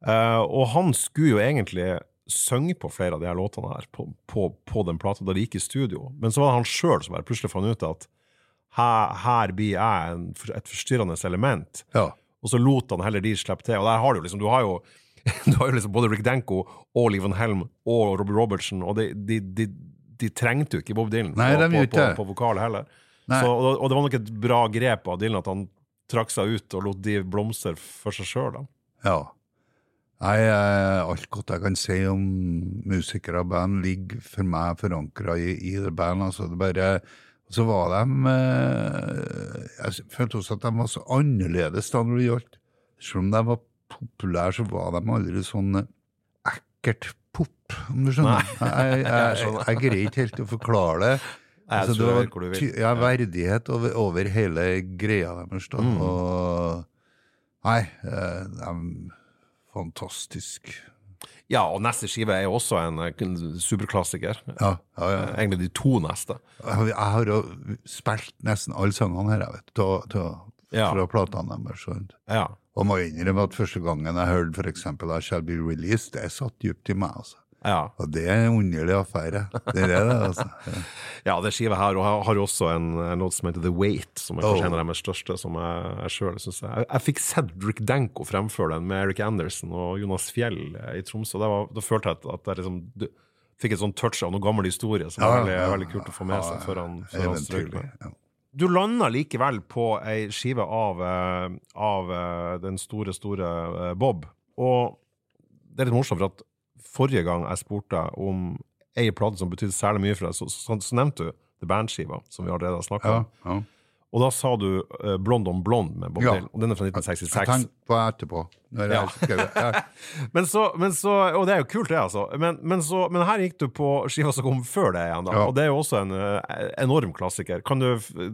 Og han skulle jo egentlig synge på flere av de her låtene her på, på, på den plata da de gikk i studio. Men så var det han sjøl som bare plutselig fant ut at her, her blir jeg en, et forstyrrende element. Ja. Og så lot han heller de slippe til. Og der har du liksom, du har jo, du har jo liksom både Rick Danko og Liv Van Helm og Rob Robertson, og de, de, de, de trengte jo ikke Bob Dylan Nei, på, på, på, på vokal heller. Så, og, og det var nok et bra grep av Dylan at han trakk seg ut og lot de blomstre for seg sjøl. Ja. Nei, eh, alt godt jeg kan si om musikere og band, ligger for meg forankra i, i det band. Altså, det bare, så var de eh, Jeg følte også at de var så annerledes da når det gjaldt. Selv om de var populære, så var de aldri sånn ekkelt pop, om du skjønner. Nei. Jeg, jeg, jeg, jeg greier ikke helt å forklare det. Altså, det var ja, verdighet over, over hele greia deres. da, Mm. Og Nei, eh, de fantastisk. Ja, og neste skive er jo også en, en superklassiker. Ja, ja, ja. Egentlig de to neste. Jeg har- jo spilt nesten alle sangene her, jeg vet, til- Ja. fra platene deres. Ja. Og må innrømme at første gangen jeg hørte eksempel I Shall Be Released, det satt dypt i meg. altså. Ja. Og det er en underlig affære. Det er det, altså. Ja. Ja, det skiva her og jeg har også en, en låt som heter The Wait, som er kanskje Oh. en av deres største, som jeg, jeg sjøl syns jeg, jeg fikk sett Rick Danko fremføre den med Eric Anderson og Jonas Fjell eh, i Tromsø. Da, følte jeg at, jeg liksom du, fikk et sånn touch av noe gammel historie som er veldig, veldig kult å få med seg før han, før han strøk med. Du landa likevel på ei skive av, eh, av eh, den store, store Bob. Og det er litt morsomt, for at forrige gang jeg spurte om ei plate som betydde særlig mye for deg, så, så, så nevnte du The Band-skiva, som vi allerede har snakka Ja, om. ja. Og da sa du uh, Blond on Blond med Bob Ja. Dylan. Og den er fra Jeg 1966. tenkte på etterpå. Når jeg skrev, ja. Men så, men så, og det er jo kult, det, altså. Men, men, så, men her gikk du på skiva som kom før det igjen, da. Ja. Og det er jo også en uh, enorm klassiker. Kan du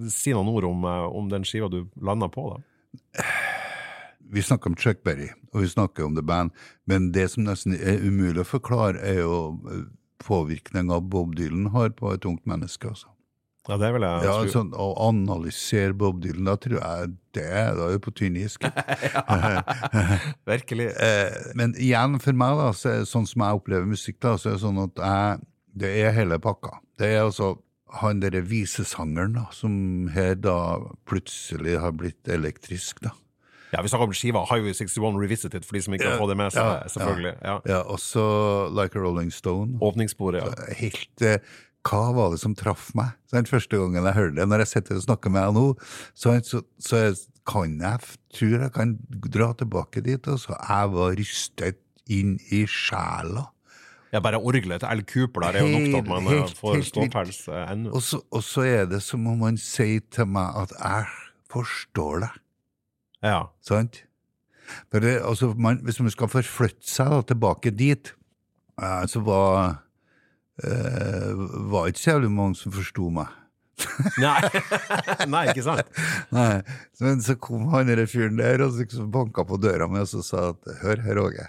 si noen ord om, uh, om den skiva du landa på, da? Vi snakker om Chuck Berry, og vi snakker om The Band, men det som nesten er umulig å forklare, er jo eh, påvirkninga Bob Dylan har på et ungt menneske. altså. Ja, det vil jeg Ja, sånn, Å analysere Bob Dylan, da tror jeg det da er på tynn is. Virkelig. Eh, men igjen, for meg, da, så sånn som jeg opplever musikk, da, så er det sånn at jeg, det er hele pakka. Det er altså han derre visesangeren da, som her da plutselig har blitt elektrisk, da. Ja, Vi snakker om skiva Highway 61 Revisited, for de som ikke har fått det med seg. ja, selvfølgelig. Ja. Ja, også Like a Rolling Stone. Åpningssporet, ja. helt eh, Hva var det som traff meg? Så den første gangen jeg hørte det, når jeg sitter og snakker med deg nå, så, så, så jeg- kan jeg tror jeg kan dra tilbake dit. Altså. Jeg var rystet inn i sjela. ja. Bare orgelet til Al Cooper der er jo nok til at man eh, Helt- får ståpels eh, ennå. Og så, og så er det som om han sier til meg at jeg forstår deg. Ja. Sant? For det, altså, man, hvis man skal forflytte seg da, tilbake dit, eh, så var eh, var ikke så jævlig mange som forsto meg. Nei. Nei, ikke sant? Nei, Men så kom han der fyren der og liksom banka på døra mi og så sa at hør her, Åge.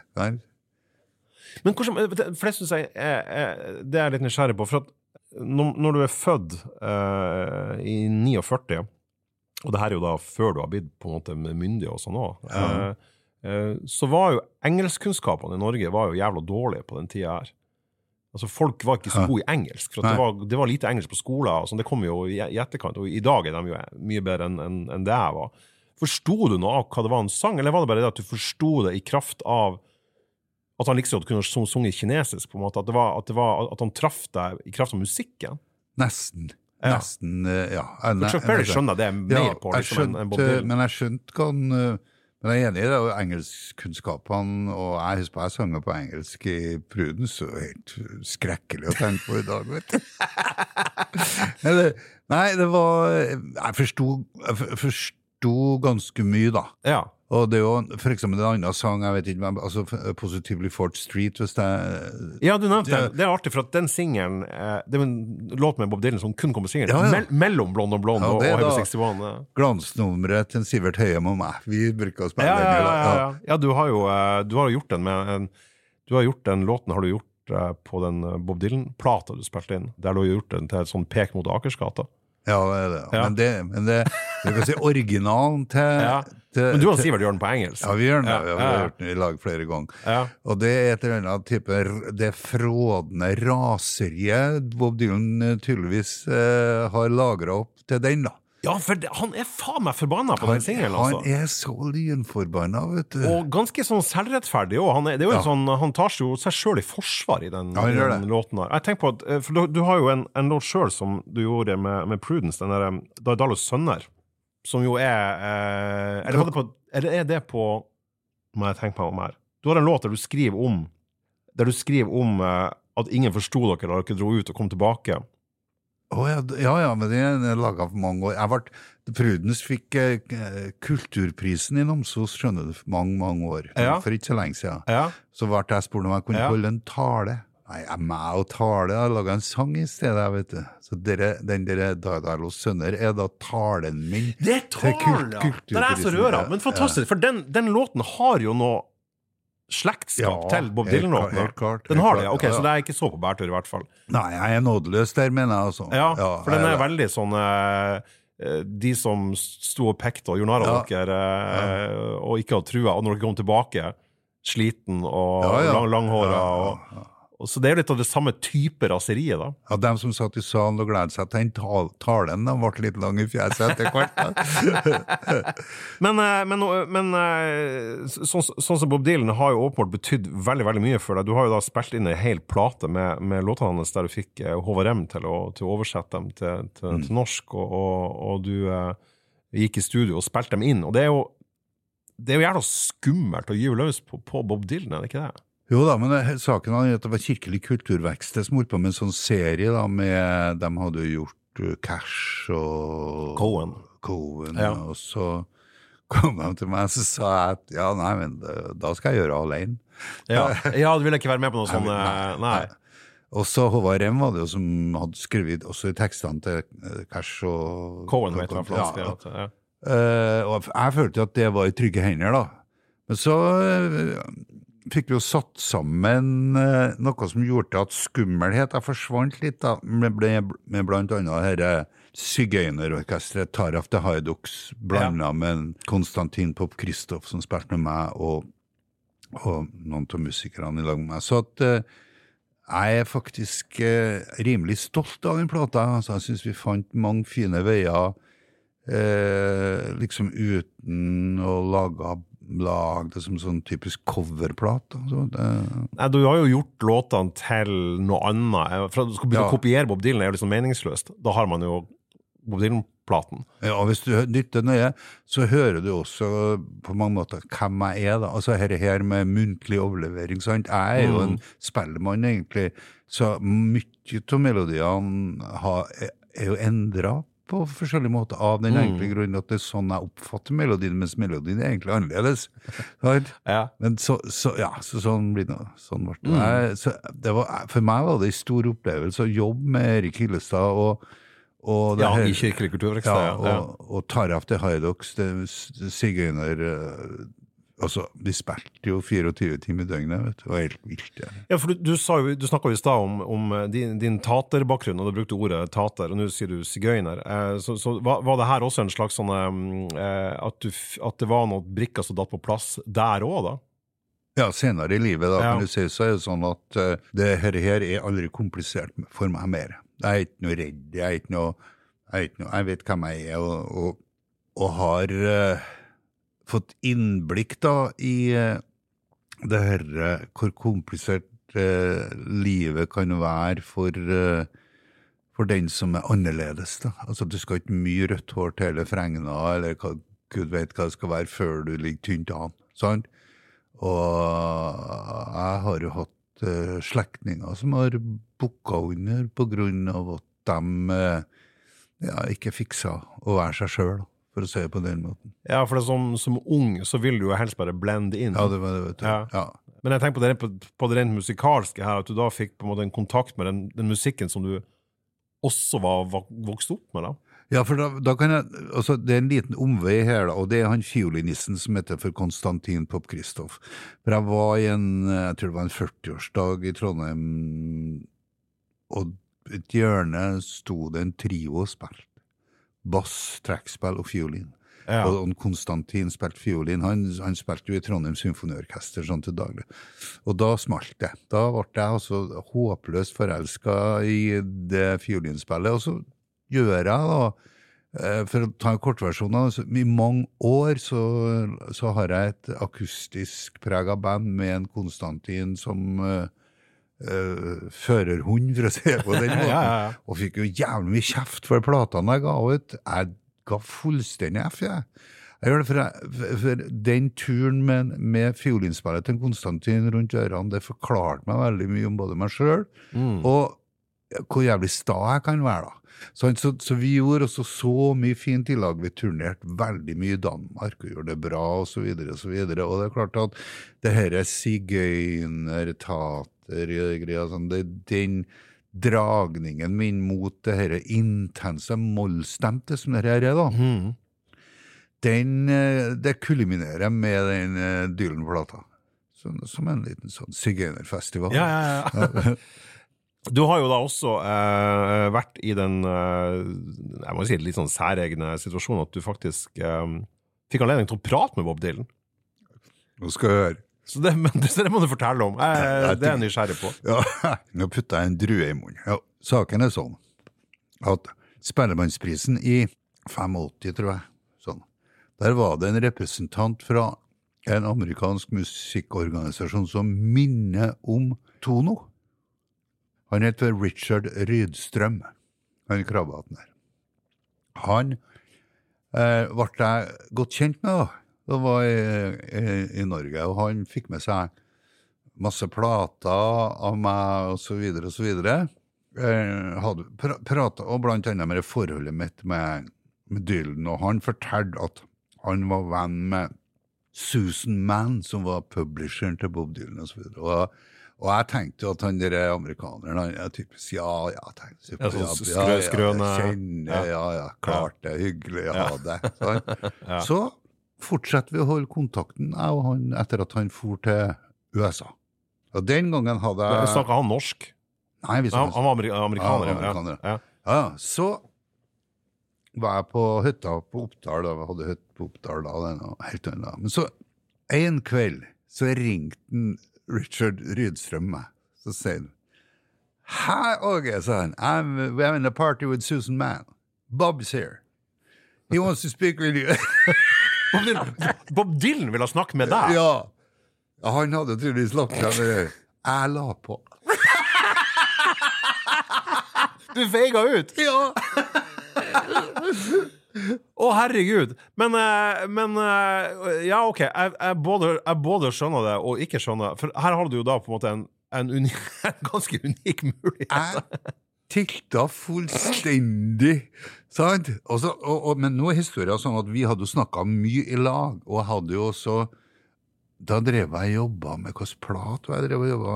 Men hvordan, for det syns jeg det er jeg litt nysgjerrig på. For at når du er født eh, i 49, og det her er jo da før du har blitt på en måte myndig og sånn òg, Ja. så var jo engelskkunnskapene i Norge var jo jævla dårlige på den tida her. Altså Folk var ikke så gode i engelsk, for det, var, det var lite engelsk på skolen. Sånn, det kom jo i, i etterkant, og i dag er de jo mye bedre enn en, en det jeg var. Forsto du noe av hva det var han sang, eller var det bare det at du forsto det i kraft av at han liksom kunne sunge sunget kinesisk? på en måte, At, det var, at, det var, at han traff deg i kraft av musikken? Nesten. Ja. Nesten, eh, ja. Chuck Berry skjønner det mer på liksom, enn Bob Dylan. Men jeg skjønte hva han eh, Men jeg er enig i det, og engelskkunnskapene Og jeg husker jeg sang på engelsk i Prudence, og helt skrekkelig å tenke på i dag, vet du. Eller, nei, det var jeg forsto ganske mye, da. Ja. Og det er jo for eksempel en annen sang, jeg vet ikke, men altså Positively Fort Street, hvis det ja, du nevnte den. Det er artig, for at den singelen eh, Det er en låt med Bob Dylan som kun kom på singelen. Ja, ja. Mell mellom Blond og Blond Ja, og, det Heavy 61. Ja. glansnummeret til Sivert Høyem og meg. Vi bruker å spille Ja, den. ja, ja, ja. du, har jo, eh, du har gjort den med en Du har gjort den låten har du gjort eh, på den eh, Bob Dylan-plata du spilte inn. Der du har gjort den til et sånn pek mot Akersgata. Ja, det er det. Men det, men det kan si originalen til. Til Men du og Sivert gjør den på engelsk. Ja, vi gjør den. Ja, Ja, vi har gjort den i lag flere ganger. Ja. Og det er et eller annet type Det frådende raseriet Bob Dylan eh, tydeligvis eh, har lagra opp til den, da. Ja, for det, han er faen meg forbanna på den singelen, han altså. er så lynforbanna, vet du. Og ganske sånn selvrettferdig òg. Han, Ja. sånn, han tar seg jo seg sjøl i forsvar i den, Ja, han den låten her. Jeg tenker på at, eh, for du, du har jo en, en låt sjøl som du gjorde med, med Prudence, den derre Daidalos sønner, som jo er eh, Eller var på Eller er det på Må jeg tenke meg om her. Du har en låt der du skriver om Der du skriver om eh, at ingen forsto dere da dere dro ut og kom tilbake. Å ja, ja, ja, men det er laga for mange år. Jeg ble, Prudence fikk eh, kulturprisen i Namsos, skjønner du, for mange, mange år. Ja. For ikke så lenge siden. Ja. Så ble jeg spurt om jeg kunne holde en tale. Nei, jeg meg og tale, har laga en sang i stedet, vet du. Så dere, den dere Daidalos sønner er da talen min. Det er talen, ja! Det er jeg så røra. Men fantastisk, for den, den låten har jo noe slektskap til Bob Dylan-låten. Den har det, ja. ok, ja, så det er ikke så på bærtur, i hvert fall. Nei, jeg er nådeløs der, mener jeg altså. Ja, for den er veldig sånn eh, eh, De som sto og pekte og gjorde narr av Ja. dere, eh, og ikke hadde trua, og når dere kom tilbake, sliten og Ja, ja. lang, langhåra Ja, ja, ja. og Så det er jo litt av det samme type raseriet, da. Ja, dem som satt i salen og gledet seg til den tal- talen, de ble litt lang i fjeset etter hvert. Men, eh, men, men eh, sånn, sånn som Bob Dylan har jo åpenbart betydd veldig veldig mye for deg. Du har jo da spilt inn en hel plate med, med låtene hans der du fikk Håvard Rem til å, til å oversette dem til, til, Mm. til norsk, og, og, og du eh, gikk i studio og spilte dem inn. Og det er jo det er jo jævla skummelt å gyve løs på, på Bob Dylan, er det ikke det? Jo da, men det, saken var at det var Kirkelig kulturverksted som holdt på med en sånn serie da, med De hadde jo gjort Cash og Cohen. Cohen, Ja. Og så kom de til meg og så sa jeg at ja, nei, men da skal jeg gjøre det alene. Ja, ja du ville ikke være med på noe sånt? Nei, eh, Nei. Og så Håvard Rem var det jo som hadde skrevet også i tekstene til Cash og Cohen vet du hva Ja, Ja. Eh, og jeg følte at det var i trygge hender, da. Men så eh, fikk vi jo satt sammen eh, noe som gjorde at skummelheten forsvant litt, da, med, med, med blant annet dette sigøynerorkesteret Taraf de Haidoks, blanda med en Konstantin Pop Kristoff, som spilte med meg, og, og noen av musikerne i lag med meg. Så at eh, jeg er faktisk eh, rimelig stolt av den plata. Altså, jeg syns vi fant mange fine veier eh, liksom uten å lage, lage det som sånn typisk coverplate. Altså, Nei, du har jo gjort låtene til noe annet. For at du skal begynne Ja. å kopiere Bob Dylan er jo liksom meningsløst. Da har man jo Bob Dylan-platen. ja, og hvis du lytter nøye, så hører du også på mange måter hvem jeg er. da. Altså her, her med muntlig overlevering. sant? Jeg er jo en spellemann, egentlig. Så mye av melodiene har, er jo endra på forskjellige måter, av den enkle grunnen at det er sånn jeg oppfatter melodien, mens melodien er egentlig annerledes. Ja. Men så, så, ja, så sånn blir det. Sånn ble det. Jeg, så det var, for meg var det en stor opplevelse å jobbe med Erik Hillestad og, og ja, her- i Kirkelig kulturverksted. ja, Ja, ja. og, og Taraf til Haidoks, sigøyner... eh, Altså, De spilte jo 24 timer i døgnet. vet du, Det var helt vilt. Ja, Ja, for Du, du, jo, du snakka i stad om, om eh, din, din taterbakgrunn, og du brukte ordet tater, og nå sier du sigøyner. Eh, så så var, var det her også en slags sånn eh, at, du, at det var noen brikker som datt på plass der òg, da? Ja, senere i livet da, Ja. kan du si, så er det sånn at uh, det her, her er aldri komplisert for meg mer. Jeg er ikke noe redd, jeg er ikke noe Jeg, er ikke noe, jeg vet hvem jeg er, og, og, og har eh, fått innblikk da i eh, det her eh, hvor komplisert eh, livet kan være for eh, for den som er annerledes. da. Altså, Du skal ikke mye rødt hår til hele fregna, eller hva, gud vet hva det skal være før du ligger tynt an. sant? Og jeg har jo hatt uh, slektninger som har bukka under på grunn av at de eh, ja, ikke fiksa å være seg sjøl, for å si det på den måten. Ja, for det som, som ung så vil du jo helst bare blende inn. Ja, det var det, vet du. Ja. Ja. Men jeg tenker på det, rent- på, på det rent musikalske her, at du da fikk på en måte en kontakt med den, den musikken som du også var, var vokst opp med, da. Ja, for da, da kan jeg, altså Det er en liten omvei her, da, og det er han fiolinisten som heter for Konstantin Pop-Kristoff. For jeg var i en jeg tror det var en 40-årsdag i Trondheim, og et hjørne sto det en trio og spilte. Bass, trekkspill og fiolin. Ja. Og Konstantin spilte fiolin. Han, han spilte jo i Trondheim Symfoniorkester sånn til daglig. Og da smalt det. Da ble jeg altså håpløst forelska i det fiolinspillet. Og så gjør jeg da eh, For å ta en kortversjon det, I mange år så, så har jeg et akustisk prega band med en Konstantin som eh, eh, førerhund, for å si det på den måten. Ja, ja. Og fikk jo jævlig mye kjeft for platene jeg ga ut. Jeg ga fullstendig F, jeg. Jeg gjør det for, jeg, for- den turen med, med fiolinspillet til Konstantin rundt ørene, det forklarte meg veldig mye om både meg sjøl Mm. og hvor jævlig sta jeg kan være, da. Så, så, så vi gjorde også så mye fint i lag. Vi turnerte veldig mye i Danmark og gjorde det bra, og så videre, og så. Og det er klart at det her er tater, sånn, det den dragningen min mot det her intense mollstemte som det her er, da, Mm. den, eh, det kulminerer med den eh, Dylan-plata. Som, som en liten sånn sigøynerfestival. Ja, ja, ja. Du har jo da også eh, vært i den eh, jeg må si litt sånn særegne situasjonen at du faktisk eh, fikk anledning til å prate med Bob Dylan. Nå skal jeg høre. Så det, men, det, det må du fortelle om. Jeg, jeg det er jeg nysgjerrig på. Ja, nå putta jeg en drue i munnen. Ja, saken er sånn at Spellemannsprisen i 85, tror jeg, sånn, der var det en representant fra en amerikansk musikkorganisasjon som minner om Tono. Han heter Richard Rydstrøm, han krabaten der. Han eh, ble jeg godt kjent med da, da var jeg i, i Norge, og han fikk med seg masse plater av meg, så så. Eh, hadde prata og blant annet med det forholdet mitt med, med Dylan, og han fortalte at han var venn med Susan Mann, som var publisheren til Bob Dylan, og så. Og, og jeg tenkte jo at han der amerikaneren, han er typisk ja, ja, tenkte jeg Ja, sånn ja, ja, skrøne- ja, kjenner, ja, ja, klart det, hyggelig ja, ha det. Ja. Så fortsetter vi å holde kontakten, jeg og han, etter at han for til USA. Og den gangen hadde jeg Snakka han norsk? Nei, vi Han, han var ameri amerikaner, Ja, amerikaner. ja. Ja, så var jeg på hytta på Oppdal, da. Vi hadde hytte på Oppdal da, helt annet. Men så en kveld så ringte Richard Rydstrøm meg. Så sier han Hi, Åge, sa han. I'm, we're having a party with Susan Mann. Bob's here. He wants to speak with you. Bob, Dylan, Bob Dylan ville snakke med deg? ja. Han hadde tydeligvis lagt seg ned. Jeg la på. Du feiga ut! Ja! Å, herregud! Men, eh, men eh, Ja, OK. Jeg, jeg, både, jeg både skjønner det og ikke skjønner. For her har du jo da på en måte en, en, uni, en ganske unik mulighet. Jeg tilta fullstendig, sant? Og og, og, men nå er historien sånn at vi hadde jo snakka mye i lag, og jeg hadde jo også Da drev jeg og jobba med hvilken plat var jeg drev og jobba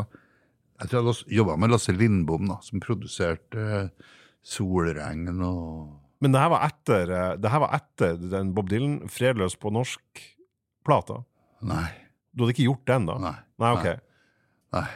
Jeg tror jeg jobba med Lasse Lindbom, da, som produserte eh, Solregn og Men det her var etter, eh, det her var etter den Bob Dylan 'Fredløs på norsk'-plata. Nei. Du hadde ikke gjort den, da? Nei. Nei, ok. Nei.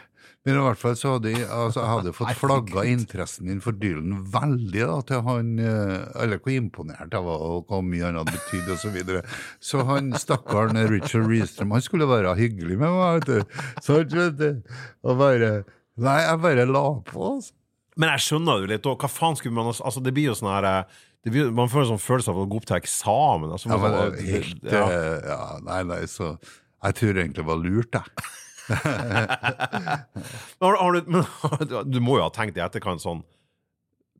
Men i hvert fall så hadde jeg, altså, jeg hadde fått flagga interessen min for Dylan veldig da, til han eh, Eller hvor imponert jeg var, og hvor mye han hadde betydd, osv. Så, videre. så han stakkaren Richard Reestrøm, han skulle være hyggelig med meg, vet du. Så vet du, og bare Nei, jeg bare la på, altså. Men jeg skjønner jo litt. òg. hva faen skulle man Altså, det blir jo sånn her eh, blir, Man får en sånn følelse av å gå opp til eksamen. Altså, Ja, men helt ja. eh, ja, Nei, nei, så Jeg tror egentlig det var lurt, jeg. Har, har du, men, du må jo ha tenkt i etterkant sånn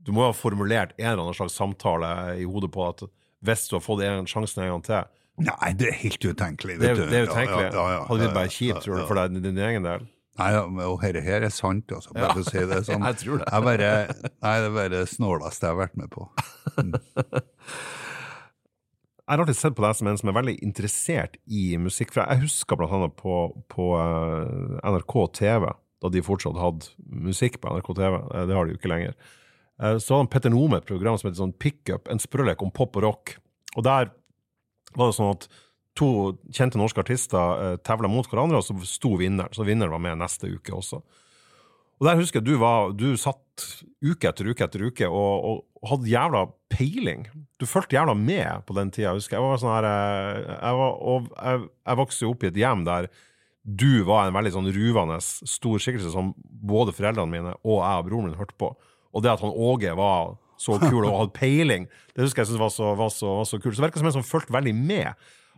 Du må jo ha formulert en eller annen slags samtale i hodet på at hvis du har fått en sjansen en gang til Nei, det er helt utenkelig. Det, det er utenkelig. Ja, ja, ja, Hadde blitt bare kjipt, tror du, for deg, din egen del? Nei, og dette her er sant, altså. Bare for å si det sånn. Jeg tror det. Jeg bare, nei, det er bare det snåleste jeg har vært med på. Jeg har alltid sett på deg som en som er veldig interessert i musikk. For jeg husker blant annet på, på eh, NRK TV, da de fortsatt hadde musikk på NRK TV. Eh, Det har de jo ikke lenger. Eh, Så hadde Petter Nome et program som heter sånn Pickup, en sprølek om pop og rock. Og der var det sånn at to kjente norske artister tevla mot hverandre, og så sto vinneren. Så vinneren var med neste uke også. Og der husker jeg du var Du satt uke etter uke etter uke og, og, hadde jævla peiling. Du fulgte jævla med på den tida. Jeg husker jeg var sånn her eh, Jeg, var, og jeg, jeg vokste jo opp i et hjem der du var en veldig sånn ruvende stor skikkelse som både foreldrene mine og jeg og broren min hørte på. Og det at han Åge var så kul og hadde peiling, det husker jeg synes var, så- var, så- var så kult. Så det virka som en som fulgte veldig med.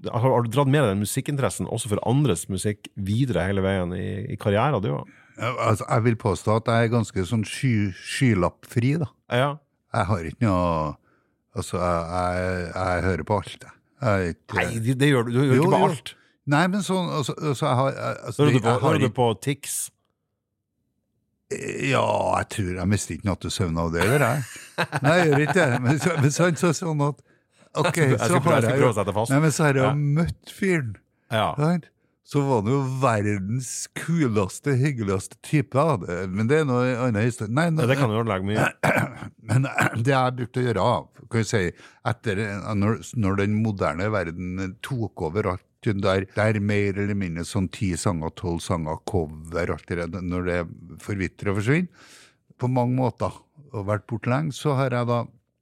Har, har du dratt med deg den musikkinteressen også for andres musikk videre hele veien i, i karrieren, du? Ja, Altså, jeg vil påstå at jeg er ganske sånn sky, skylappfri, da. Ja. Jeg har ikke noe Altså, jeg, jeg, jeg hører på alt, jeg. jeg ikke, Nei, det, det gjør du. Du hører Jo, ikke på jo. alt. Nei, men sånn altså, altså, jeg har altså, Hører du på, har hører du på Tix? Ja, jeg tror jeg mister ikke nattesøvnen av det, gjør jeg. Nei, jeg gjør ikke det. Men, så, men så, så, sånn at Ok, så har jeg jeg jo. Nei, men så har jeg jo møtt fyren. Ja. sant? Så var han jo verdens kuleste, hyggeligste type. da. Men det er noe annet historie. Nei, Ja, det kan jo lage mye. Men det jeg brukte å gjøre, kan jeg si, etter når, når den moderne verden tok over alt der, der mer eller mindre sånn ti sanger, tolv sanger, cover, alt det der, når det forvitrer og forsvinner, på mange måter, og vært borte lenge, så har jeg da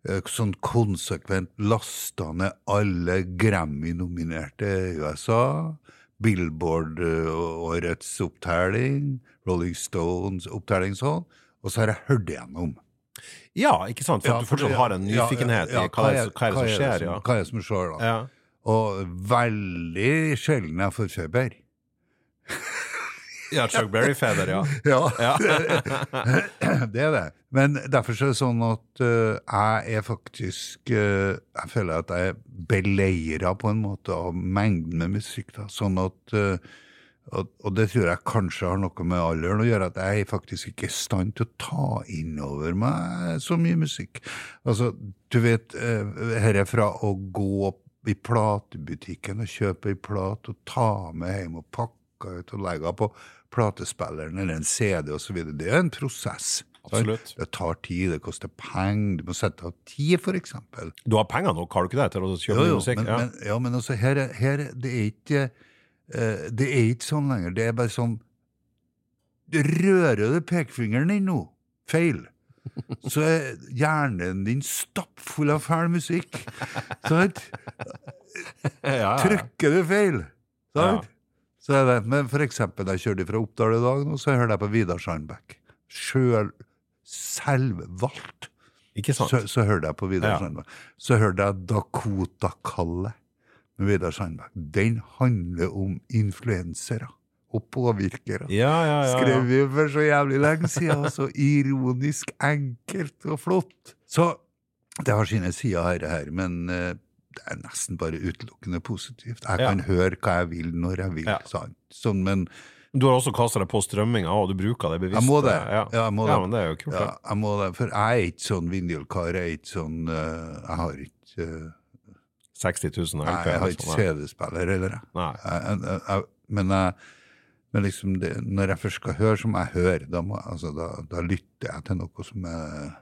eh, sånn konsekvent lasta ned alle Grammy-nominerte i USA, Billboard eh, opptelling, Rolling Stones opptelling sånn, og så har jeg hørt igjennom. Ja, ikke sant? For Ja, at du fortsatt har en nyfikenhet ja, ja, i hva er, hva er det som skjer. Ja. Hva er det som skjer, da? Ja. Og veldig sjelden jeg får feber. ja, Chuck Berry-feber, ja. Ja, det er det. Men derfor så er det sånn at uh, jeg er faktisk uh, Jeg føler at jeg er beleira på en måte av mengden med musikk. da, Sånn at uh, og, og det tror jeg kanskje har noe med alderen å gjøre, at jeg er faktisk ikke i stand til å ta inn over meg så mye musikk. Altså, du vet, uh, her er fra å gå i platebutikken og kjøpe ei plate og ta med hjem og pakke ut og legge på platespilleren eller en CD osv. Det er en prosess. Absolutt. Det tar tid, det koster penger, du må sette av tid, eksempel. Du har penger nok, har du ikke det, til å kjøpe Jo, jo, musikk? men, ja. men, ja, men altså, her, er- her er- det er ikke uh, Det er ikke sånn lenger. Det er bare sånn Rører du pekefingeren din nå feil, så er hjernen din stappfull av fæl musikk. Sant? Trykker du feil, sant? Så er det, men for eksempel, jeg kjørte fra Oppdal i dag, nå, så hørte jeg på Vidar Sandbekk. Sjøl selvvalgt. Ikke sant? Så, så hørte jeg på Vidar Ja. Sandbekk. Så hørte jeg Dakota-kallet med Vidar Sandbekk. Den handler om influensere og påvirkere. Ja, ja, ja. Skrev vi for så jævlig lenge siden. Så ironisk enkelt og flott. Så det har sine sider, her, her men eh, det er nesten bare utelukkende positivt. Jeg Ja. kan høre hva jeg vil når jeg vil. Ja. Sånn, men Du har også kasta deg på strømminga, og du bruker det bevisst. Jeg må det. Ja, Ja, jeg må ja det. men det er jo kult. ja, jeg må det. For jeg er ikke sånn vinylkar. Jeg er ikke sånn uh, Jeg har ikke uh, 60 000 Nei, LP. jeg har ikke sånn. CD-spiller heller, jeg. Nei. Jeg- jeg- jeg- Men, jeg, men liksom det, når jeg først skal høre, så må jeg høre. Da, må, altså, da, da lytter jeg til noe som, er,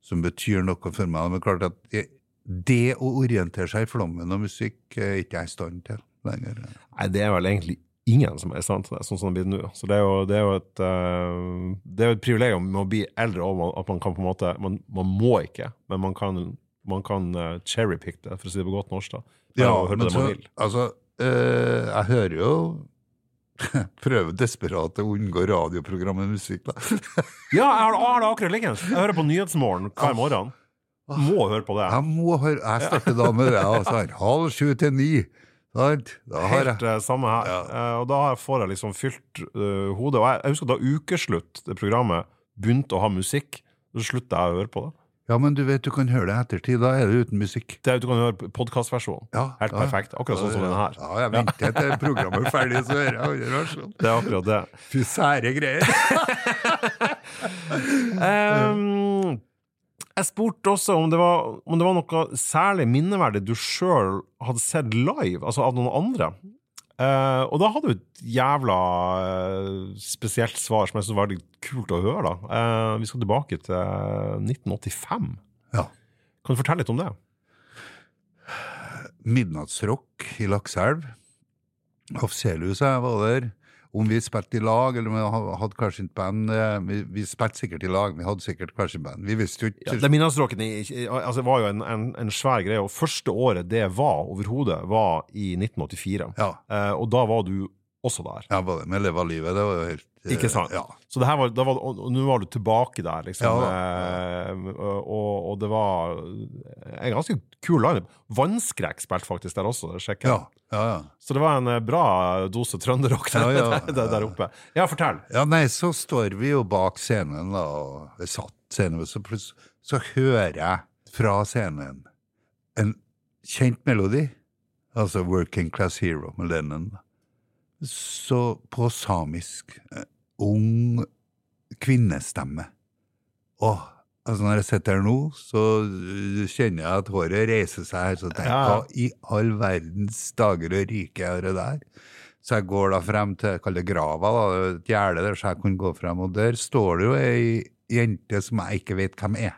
som betyr noe for meg. Men klart at det, det å orientere seg i flommen av musikk er ikke jeg i stand til. lenger. Nei, det er vel egentlig ingen som er i stand til det, sånn som det blir nå. Så det er jo, det er jo et, uh, det er jo et privilegium med å bli eldre og at man kan på en måte Man, man må ikke, men man kan, man kan uh, cherrypick det, for å si det på godt norsk. da. Ja, men det så, altså, eh, jeg hører jo Prøve desperat å unngå radioprogrammet musikk, da. Ja, jeg har, jeg har det akkurat liggende. Jeg hører på Nyhetsmorgen hver morgen. Må høre på det. Jeg må høre Jeg starter da med det. sånn, halv sju til ni. Sant? Da har Helt jeg eh, samme her. Ja. Eh, og da får jeg liksom fylt uh, hodet. Og jeg, jeg husker da Ukeslutt, det programmet, begynte å ha musikk. Så slutta jeg å høre på det. Ja, men du vet du kan høre det i ettertid. Da er det uten musikk. det er, du kan høre podkastversjonen. Ja, Helt ja. perfekt. Akkurat sånn som denne her. Ja, jeg venter til programmet er ferdig, så hører jeg andre versjon. Det er akkurat det. Fy sære greier. Ehm, jeg spurte også om det, var, om det var noe særlig minneverdig du sjøl hadde sett live, altså av noen andre. Uh, og da hadde du et jævla uh, spesielt svar som jeg syntes var veldig kult å høre. da. Uh, vi skal tilbake til 1985. Ja. Kan du fortelle litt om det? Midnattsrock i Lakselv. Offisiellhuset var der. Om vi spilte i lag, eller om vi hadde hver sitt band eh, Vi, vi spilte sikkert i lag, vi hadde sikkert hver sitt band. Vi visste jo ikke Ja, det Midnattsrocken altså, var jo en, en, en svær greie, og første året det var overhodet, var i 1984. Ja, Eh, og da var du også der. ja bare med Leva livet. Det var jo helt eh, Ikke sant? Ja. Så det her var, var, og nå var du tilbake der, liksom. Ja, Eh, og, og det var en ganske kul lineup. Vannskrekk spilte faktisk der også, jeg. Ja, ja, ja. Så det var en eh, bra dose trønderrock der, Ja, der, der oppe. Ja, fortell. Ja, nei, så står vi jo bak scenen, da, og jeg satt scenen, så plutselig så hører jeg fra scenen en kjent melodi, altså Working Class Hero med Lennon. Så på samisk, eh, ung kvinnestemme. Åh, altså når jeg sitter her nå, så øh, kjenner jeg at håret reiser seg her, så tenker jeg, hva i all verdens dager og rike er det der? Så jeg går da frem til kall det grava, da, et gjerde der, så jeg kunne gå frem, og der står det jo ei jente som jeg ikke vet hvem er.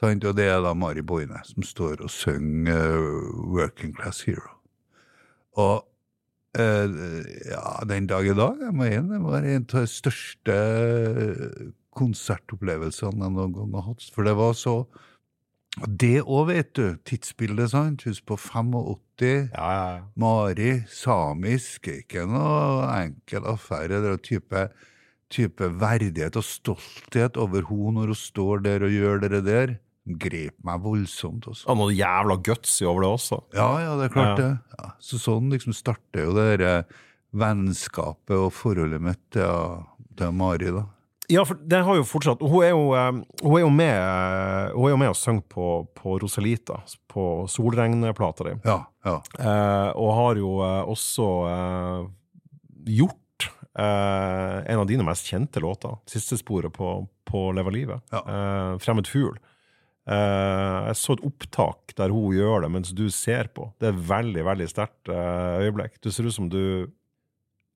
Sant? Og det er da Mari Boine som står og synger uh, Working Class Hero. Og uh, ja, den dag i dag, jeg må inn, det var en av de største konsertopplevelsene jeg noen gang har hatt. For det var så Det òg, vet du. Tidsbildet, sant. Husk på 85. Ja, ja, ja. Mari, samisk, ikke noe enkel affære. Det er type, type verdighet og stolthet over henne når hun står der og gjør det der. Grep meg voldsomt. Også. Og noe jævla gutsy over det også. Ja, ja, det er klart Ja. det. Ja. Så sånn liksom starter jo det eh, vennskapet og forholdet mitt til, til Mari, da. Ja, for det har jo fortsatt Hun er jo, eh, hun er jo med eh, Hun er jo med og synger på, på Rosalita, på Solregnplata di. Ja, ja. Eh, og har jo eh, også eh, gjort eh, en av dine mest kjente låter, siste sporet på, på Leva livet, Ja. eh, 'Fremmed fugl'. Eh, jeg så et opptak der hun gjør det mens du ser på. Det er veldig, veldig sterkt øyeblikk. Du ser ut som du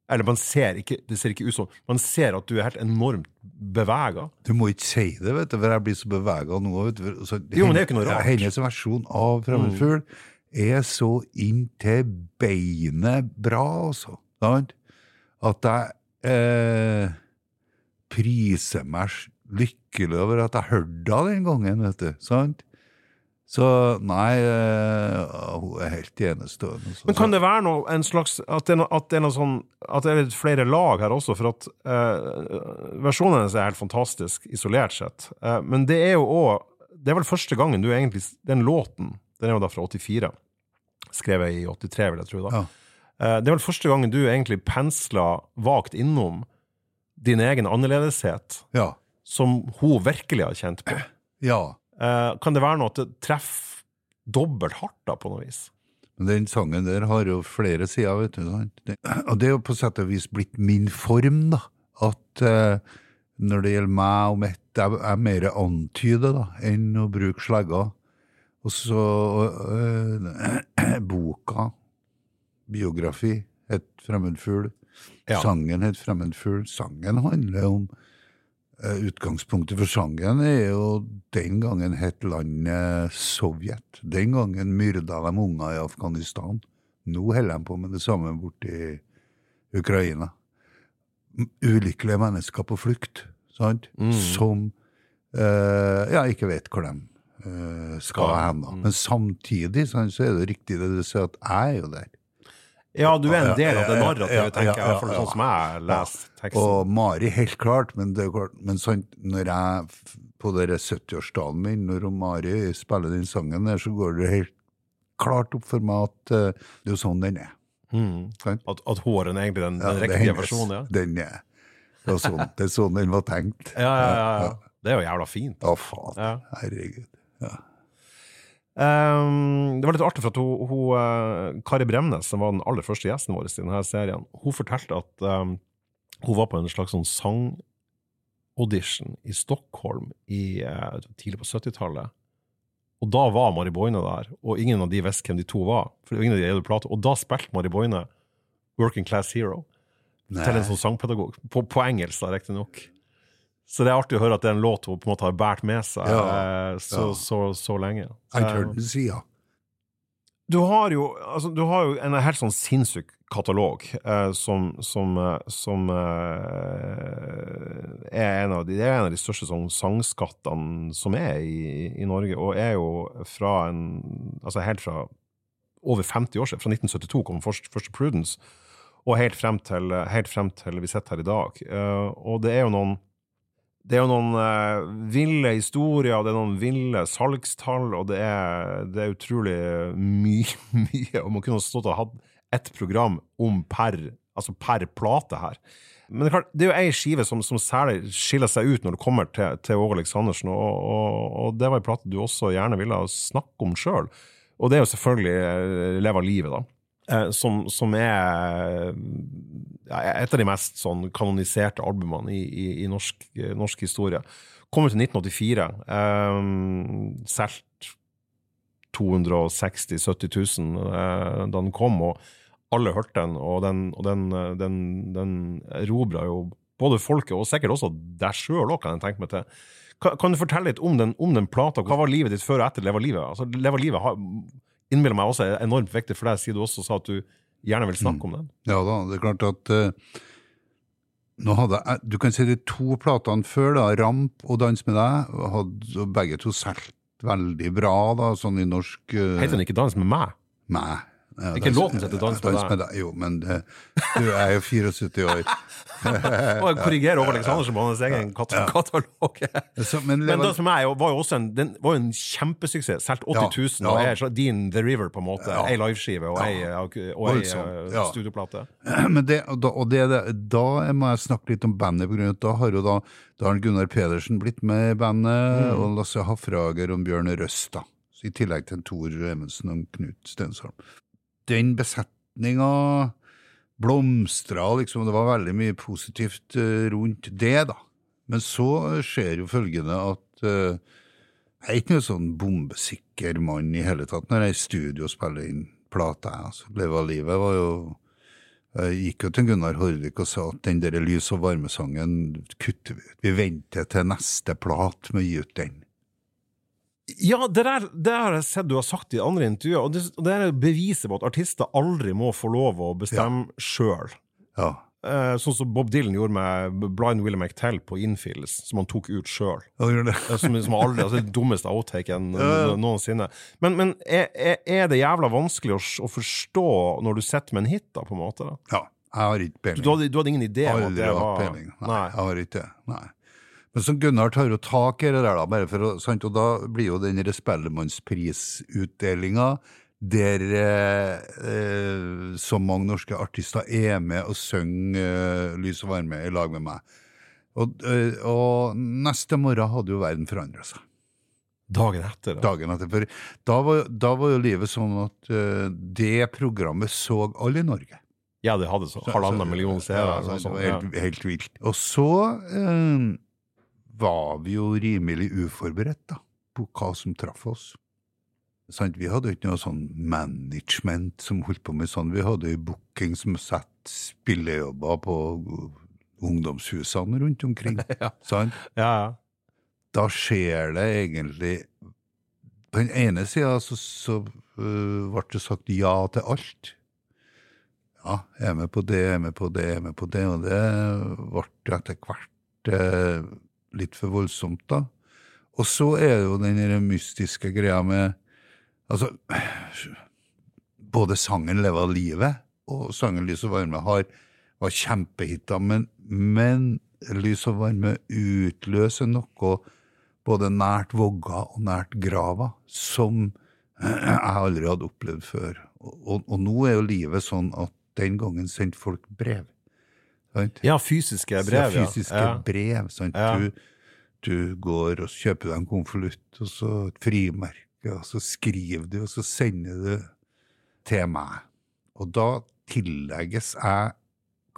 Eller man ser ikke, det ser ikke ut som Man ser at du er helt enormt bevega. Du må ikke si det, vet du, for jeg blir så bevega nå. Vet du. Så, Jo, men det er jo ikke noe rart. Mm. Hennes versjon av Fremmedfugl er så inntil beinet bra, altså. At jeg eh, priser meg lykkelig over at jeg hørte henne den gangen, vet du. Sant? Så nei, eh, hun er helt enestående. altså. Men kan det være noe, en slags At det er, at det er, sånn, at det er litt flere lag her også? For at eh, versjonen hennes er helt fantastisk, isolert sett. Eh, men det er jo òg Det er vel første gangen du egentlig Den låten, den er jo da fra 84. Skrevet i 83, vil jeg tro. da. Ja. Eh, det er vel første gangen du egentlig pensla vagt innom din egen annerledeshet, Ja. som hun virkelig har kjent på. ja. Eh, kan det være noe at det treffer dobbelt hardt, da, på noe vis? Den sangen der har jo flere sider, vet du. Og det er jo på sett og vis blitt min form, da. At eh, når det gjelder meg og mitt, jeg jeg er mer antyder da, enn å bruke slegger. Og så eh, boka, biografi, het Fremmedfugl. Ja. Sangen het Fremmedfugl. Sangen handler om Utgangspunktet for sangen er jo den gangen het landet Sovjet. Den gangen myrda de unger i Afghanistan. Nå holder de på med det samme borti Ukraina. Ulykkelige mennesker på flukt, sant? Mm. som eh, ja, ikke vet hvor de eh, Skal. hen. Mm. Men samtidig sant, så er det riktig det du sier, at jeg er jo der. Ja, du er en del av det narrativet, tenker jeg, ja. sånn som jeg leser teksten. Og Mari, helt klart, men, det men sånn, når jeg på denne 70-årsdagen min, når Mari spiller den sangen der, så går det helt klart opp for meg at uh, det er jo sånn den er. Mm. At, at håren er egentlig den, den riktige versjonen, ja. Den er. Det, er, sånn, det er sånn den var tenkt. Ja, ja, ja, ja. Det er jo jævla fint. Å, faen. Herregud. Ja. Ehm, det var litt artig, for at hun, hun, eh, Kari Bremnes, som var den aller første gjesten vår i denne serien, hun fortalte at um, hun var på en slags sånn sang-audition i Stockholm i, uh, tidlig på 70-tallet. Og da var Mari Boine der, og ingen av de visste hvem de to var. For ingen av de hadde plate. Og da spilte Mari Boine Working Class Hero til en sånn sangpedagog. På, på engelsk, riktignok. Så det er artig å høre at det er en låt hun på en måte har båret med seg Ja, eh, så, ja. så, så lenge. Jeg Eh, sida. du har jo, altså, du har jo en helt sånn sinnssyk katalog eh, som, som, eh, som eh, er, en av de, det er en av de største sånn sangskattene som er i, i Norge, og er jo fra en Altså helt fra over 50 år siden. Fra 1972 kom først, første Prudence, og helt frem til, helt frem til vi sitter her i dag. Eh, og det er jo noen det er jo noen eh, ville historier, det er noen ville salgstall, og det er, det er utrolig mye, mye. Og man kunne stått og hatt ett program om per, altså per plate her. Men det er klart, det er jo ei skive som, som særlig skiller seg ut når det kommer til, til Åge Aleksandersen, og, og, og det var ei plate du også gjerne ville snakke om sjøl. Og det er jo selvfølgelig Leva Leve av livet, da. Eh, som, som er et av de mest sånn kanoniserte albumene i, i, i norsk, norsk historie. Ut i 1984. Um, Solgt 260 000-70 000 uh, da den kom, og alle hørte den, og den, og den, eh, den, den erobra jo både folket, og sikkert også deg sjøl òg, kan jeg tenke meg til. Kan, kan du fortelle litt om den, om den plata? Hva var livet ditt før og etter Leva livet? Altså, Leve livet har, innbiller meg også er enormt viktig for deg, siden du også sa at du gjerne vil snakke om den. Ja da, det er klart at uh, nå hadde jeg, Du kan si de to platene før, da, Ramp og Dans med deg, hadde begge to solgt veldig bra, da, sånn i norsk uh, Heter den ikke Dans med meg? Meg. Ja, Ikke låten som heter Dans med deg. Jo, men det, du er jo 74 år. Og jeg korrigerer over Aleksandersen på hans egen katalog. Så, men, Men meg er var jo også en, den var jo en kjempesuksess. Solgt 80 000, Ja, og ja. er så- din The River, på en måte. Ja. Ei liveskive og ei, og eh, ja. studioplate. Men det, og da, og det, det, da må jeg snakke litt om bandet, på grunn av at da har jo da, da har Gunnar Pedersen blitt med i bandet, Mm. og Lasse Hafrager og Bjørn Røsta. Så I tillegg til Tor Evensen og Knut Stensholm. Den besetninga blomstra, liksom, det var veldig mye positivt eh, rundt det, da. Men så skjer jo følgende at uh, jeg er ikke noen sånn bombesikker mann i hele tatt når jeg er i studio og spiller inn plate. Altså. Leve av livet var jo Jeg gikk jo til Gunnar Horvik og sa at den der Lys og varmesangen kutter vi ut. Vi venter til neste plat med å gi ut den. Ja, det der, det har jeg sett du har sagt i andre intervjuer, og det, og det er beviset på at artister aldri må få lov å bestemme sjøl. Ja. Eh, sånn som Bob Dylan gjorde med Blind Willie McTell på Infields, som han tok ut sjøl. Ja, det. Som, som aldri, altså det dummeste outtaken Ja, ja. noensinne. Men, men er, er- det jævla vanskelig å, å forstå når du sitter med en hit, da, på en måte? da? ja. Jeg har ikke Du, peiling. du, hadde, du hadde ingen idé om at Aldri det hatt var peiling. Nei, Nei. jeg har ikke det. Nei. Men så Gunnar tar jo tak i det der, da, bare for sant? og da blir jo den Spellemannsprisutdelinga der eh, eh, så mange norske artister er med og synger eh, Lys og varme i lag med meg. Og, eh, og neste morgen hadde jo verden forandra seg. Dagen etter. Da. Dagen etter. For da var, da var jo livet sånn at eh, det programmet så alle i Norge. Ja, det hadde så halvannen million seere. Ja, ja. helt, helt vilt. Og så eh, var vi jo rimelig uforberedt da, på hva som traff oss. Sant? Vi hadde jo ikke noe sånn management som holdt på med sånn. Vi hadde jo booking som satte spillejobber på ungdomshusene rundt omkring. Ja. sant? Ja, ja. Da skjer det egentlig På den ene sida så, så uh, ble det sagt ja til alt. Ja, jeg er med på det, jeg er med på det, jeg er med på det. Og det ble etter hvert eh, litt for voldsomt, da. Og så er det jo den mystiske greia med Altså, både sangen 'Leve av livet' og sangen 'Lys og varme' har, var kjempehiter, men, men 'Lys og varme' utløser noe både nært vogga og nært grava som jeg aldri hadde opplevd før. Og, og, og nå er jo livet sånn at den gangen sendte folk brev. Sant? Ja, fysiske brev, ja. Fysiske ja. brev, sant? Ja. Du, du går og kjøper deg en konvolutt, og så et frimerke, og så skriver du, og så sender du til meg. Og da tillegges jeg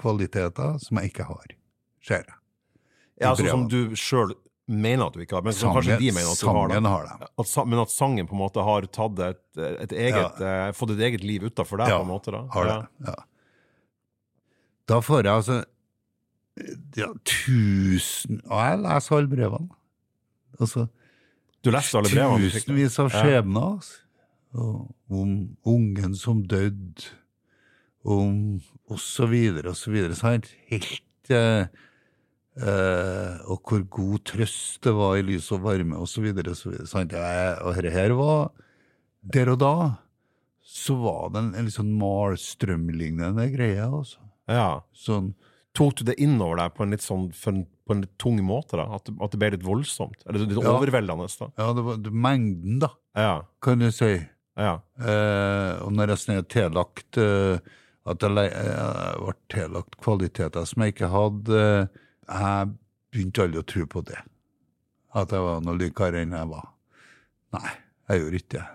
kvaliteter som jeg ikke har, ser jeg. Ja, sånn som du sjøl mener at du ikke har, men som kanskje de mener at du har. det. Har det. At, men at sangen på en måte har tatt et, et eget, eh, fått et eget liv utafor deg, Ja, på en måte? da. Har det, Ja. Da får jeg altså ja, tusen Og jeg leser alle brevene. Altså, Du leste alle brevene? tusenvis av skjebner. Altså. Om ungen som døde, om og så videre og så videre. Sant? Helt eh, eh, Og hvor god trøst det var i lys og varme og så videre og så videre. Sant? Jeg, og dette her var Der og da så var det en, en litt sånn Marstrøm-lignende greie. Altså. Ja. Sånn Tok du det innover deg på en litt sånn en, på en litt tung måte? da? At, at det ble litt voldsomt? Eller litt Ja. overveldende? da? Ja, det var det, mengden, da, Ja. kan du si. ja. Eh, og når jeg sånn tillagt eh, at jeg eh, ble tillagt kvaliteter som jeg ikke hadde, eh, jeg begynte aldri å tro på det. At jeg var noe likere enn jeg var. Nei, jeg gjorde ikke det.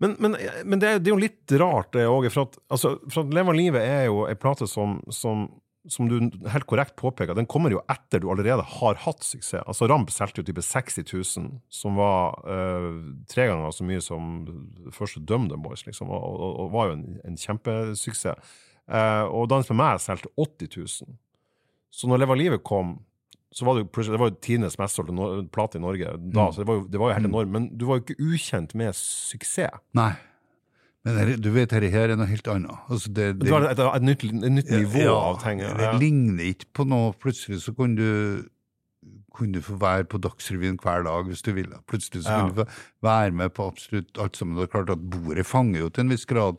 Men, men, men det, er, det er jo litt rart, det òg. For, at- altså, for at 'Leve av livet' er jo ei plate som, som, som du helt korrekt påpeker, den kommer jo etter du allerede har hatt suksess. Altså Ramp solgte jo type 60 000, som var øh, tre ganger så mye som første DumDum Boys, liksom, og, og, og var jo en, en kjempesuksess. Uh, og Dans med meg solgte 80 000. Så når 'Leve av livet' kom, så var det jo plutselig, det var jo tidenes mest solgte plate i Norge da, så det var jo, det var jo helt enormt. Men du var jo ikke ukjent med suksess. Nei. Men her, du vet, dette her er noe helt annet. Altså, det, Du har et, et, nytt, et nytt nivå Ja, av ting. Ja. Det ligner ikke på noe. Plutselig så kunne du kunne du få være på Dagsrevyen hver dag hvis du ville. Plutselig så Ja. kunne du få være med på absolutt alt sammen. Det er klart at bordet fanger jo til en viss grad.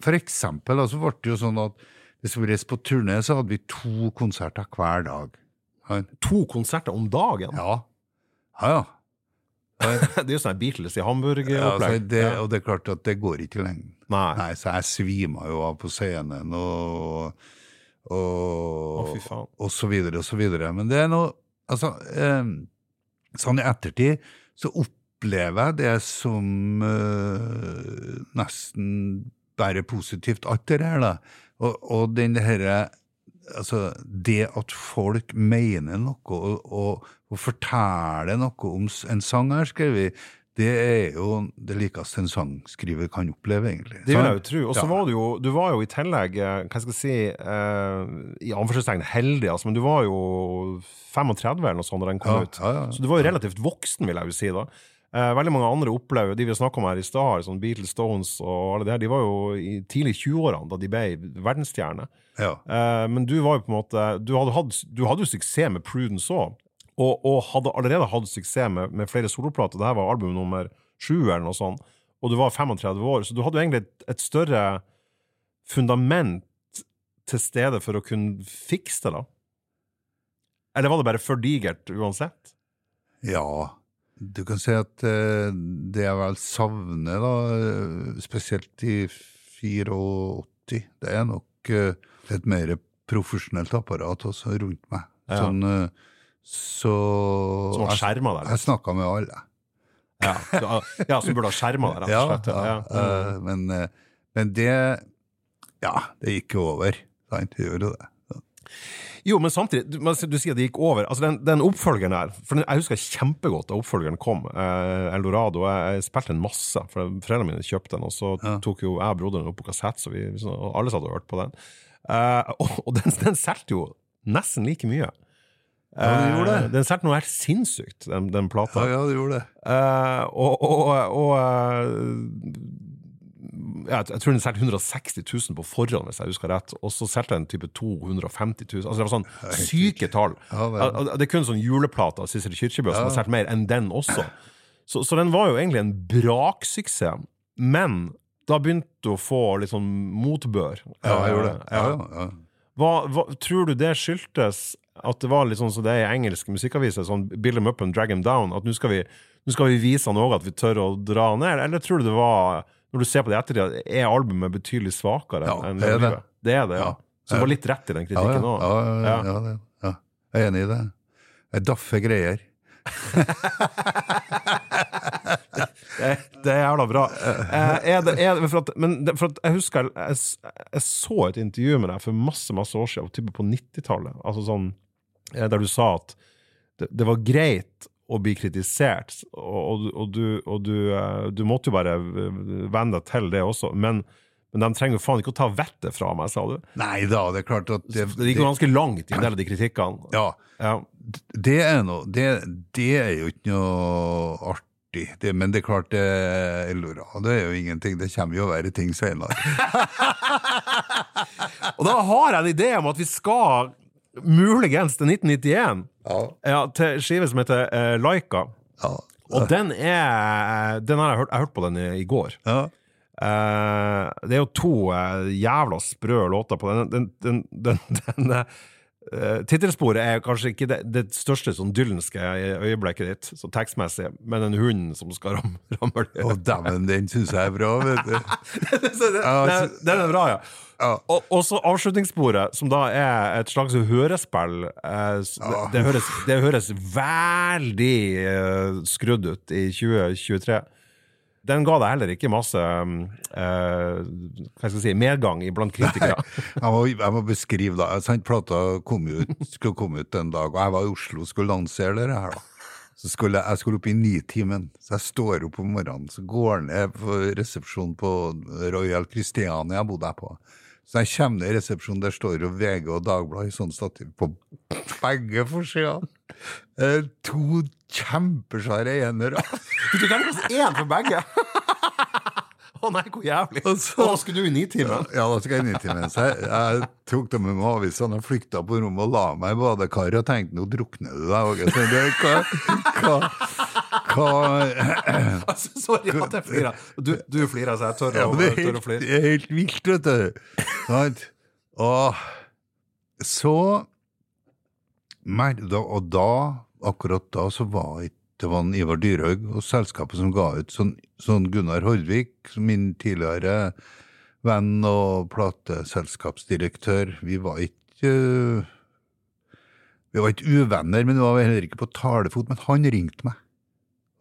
For eksempel altså, ble det jo sånn at hvis vi reiste på turné, så hadde vi to konserter hver dag. Ja, To konserter om dagen! ja. ja. ja. Det er jo sånn her Beatles i Ja, altså, Hamburg-opplegg. det, og det er klart at det går ikke lenge. Nei. Nei, så jeg svima jo av på scenen og og, oh, og så videre og så videre. Men det er noe Altså, eh, sånn i ettertid så opplever jeg det som eh, nesten bare positivt, alt det her, da. Og, og den herre Altså, det at folk mener noe og, og, og forteller noe om en sang jeg har skrevet, det er jo det likeste en sangskriver kan oppleve, egentlig. Det vil jeg jo tro. Og så var du jo Du var jo i tillegg, eh, hva skal jeg si, eh, i anførselstegn heldig, altså, men du var jo 35 eller noe sånt da den kom Ja, ut. ja, ja. Så du var jo relativt voksen, vil jeg jo si da. Eh, veldig mange andre opplever, de vi snakket om her i stad, sånn Beatles, Stones og alle det her, de var jo i tidlig 20-årene da de ble verdensstjerne. Ja. Eh, men du var jo på en måte Du hadde, hatt, du hadde jo suksess med Prudence òg, og, og hadde allerede hatt suksess med, med flere soloplater. Dette var album nummer sju, eller noe sånt, og du var 35 år, så du hadde jo egentlig et, et større fundament til stede for å kunne fikse det, da. Eller var det bare for digert uansett? Ja, du kan si at eh, det jeg vel savner, da, eh, spesielt i 84, det er nok eh, et mer profesjonelt apparat også rundt meg. Ja. Sånn, så Som har skjerma deg? jeg snakka med alle. Ja, du- ja, som burde ha skjerma deg, rett Ja, og slett. ja, Ja, men, men det Ja, det gikk jo over. Sant? Det gjorde det. Jo, men samtidig, du, du sier det gikk over. Altså, den, den oppfølgeren der for den, Jeg husker kjempegodt da oppfølgeren kom, eh, Eldorado. Jeg, jeg spilte den masse, for foreldrene mine kjøpte den. Og så Ja. tok jo jeg og broderen opp på kassett, så vi, så, og alle satt og hørte på den. Eh, og og den, den solgte jo nesten like mye. Ja, de. Eh, den solgte noe helt sinnssykt, den, den plata. Ja, ja, de gjorde det. Eh, og og, og eh, jeg, jeg tror den solgte 160 000 på forhånd, hvis jeg husker rett. Og så solgte den type 250 000. Altså det var sånn syke tall. Ja, det er- kun sånn juleplater av Sissel Kyrkjebø som har solgt mer enn den også. Så, så den var jo egentlig en braksuksess. Men da begynte du å få litt sånn motbør. Ja, jeg gjorde det. Ja, ja. Hva, hva, tror du det skyldtes at det var litt sånn som det er i engelske musikkaviser, sånn build them up and drag them down, at nå skal vi, nå skal vi vise òg at vi tør å dra ned, eller tror du det var, når du ser på det i ettertid, er albumet betydelig svakere Ja, enn det er det. Det er det, ja. Så det var litt rett i den kritikken òg. ja, ja, Ja. ja. Jeg er enig i det. Jeg daffer greier. Det, det er jævla bra. Eh, er det, er for at, men for at jeg husker jeg, jeg, jeg så et intervju med deg for masse masse år siden, type på 90-tallet, altså sånn, eh, der du sa at det, det var greit å bli kritisert, og, og, du- og, du, du, eh, måtte jo bare venne deg til det også, men, men de trenger jo faen ikke å ta vettet fra meg, sa du. Nei da, det er klart at det, Det gikk jo ganske langt i en del av de kritikkene. Ja, Ja. det er noe Det, det er jo ikke noe artig. Det, men det er klart, det, Eldorado er jo ingenting. Det kommer jo å være ting senere. Og da har jeg en idé om at vi skal muligens til 1991 Ja. til skive som heter uh, Laika. Ja. Og den er Den har jeg hørt, jeg hørte på den i, i går. ja. Uh, det er jo to uh, jævla sprø låter på den. den, den, den, den eh, Tittelsporet er kanskje ikke det, det største sånn dyllenske øyeblikket ditt, så tekstmessig, men den hunden som skal ram, ramle Å, dæven, den syns jeg er bra, vet du. Så det, Den er bra, ja. Ja. Og, og så avslutningssporet, som da er et slags hørespill. Eh, det, det, høres, det høres veldig eh, skrudd ut i 2023. Den ga deg heller ikke masse jeg si, medgang blant kritikere. Jeg må, jeg må beskrive da. Sant, plata kom ut, skulle komme ut en dag, og jeg var i Oslo og skulle lansere det her. da. Så skulle jeg, jeg skulle opp i nitimen, så jeg står opp om morgenen, så går jeg ned på resepsjonen på Royal Christiania, bodde her på. Så jeg kommer ned i resepsjonen, der står jo VG og Dagbladet i sånn stativ på begge forsidene. Eh, to kjempesvære enere. Du kan kaste én for begge! Å nei, hvor jævlig! Og så- da skulle du i Nitimen? Ja, da skal jeg i timen. Så jeg, jeg tok dem med meg avisene og flykta på rommet og la meg i badekaret og tenkte nå drukner du deg, òg. Hva, hva, hva Altså, sorry at jeg flirer. Du, du flirer, så jeg tør, ja, å, det, er flire. det er helt vilt, vet du. Og så mer, da, Og da, akkurat da, så var ikke det var en Ivar Dyrhaug og selskapet som ga ut sånn, sånn Gunnar Horvik, min tidligere venn og plateselskapsdirektør. Vi var ikke Vi var ikke uvenner, men vi var heller ikke på talefot. Men han ringte meg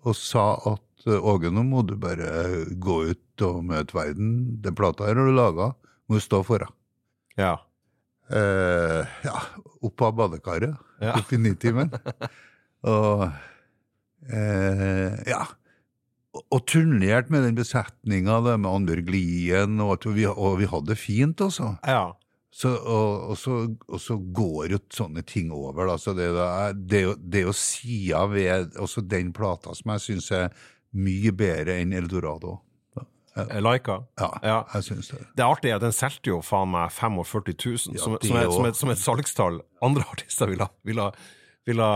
og sa at Åge, nå må du bare gå ut og møte verden. Den plata her har du laga, må du stå for henne. Ja. Eh, ja, opp av badekaret. Ja. Opp i nitimen. og eh, ja. Og, og med den besetninga med Annbjørg Lien, og, vi, og vi hadde det fint, altså. ja. Så, og, og, så, og så går jo sånne ting over. Da. Så det, det, det er jo sida ved også den plata som jeg syns er mye bedre enn Eldorado. Laika. Ja, Ja. jeg syns det. Det artige er at den solgte jo faen meg 45 000, Ja, som, som, er, som, et, som et salgstall andre artister ville, ville, ville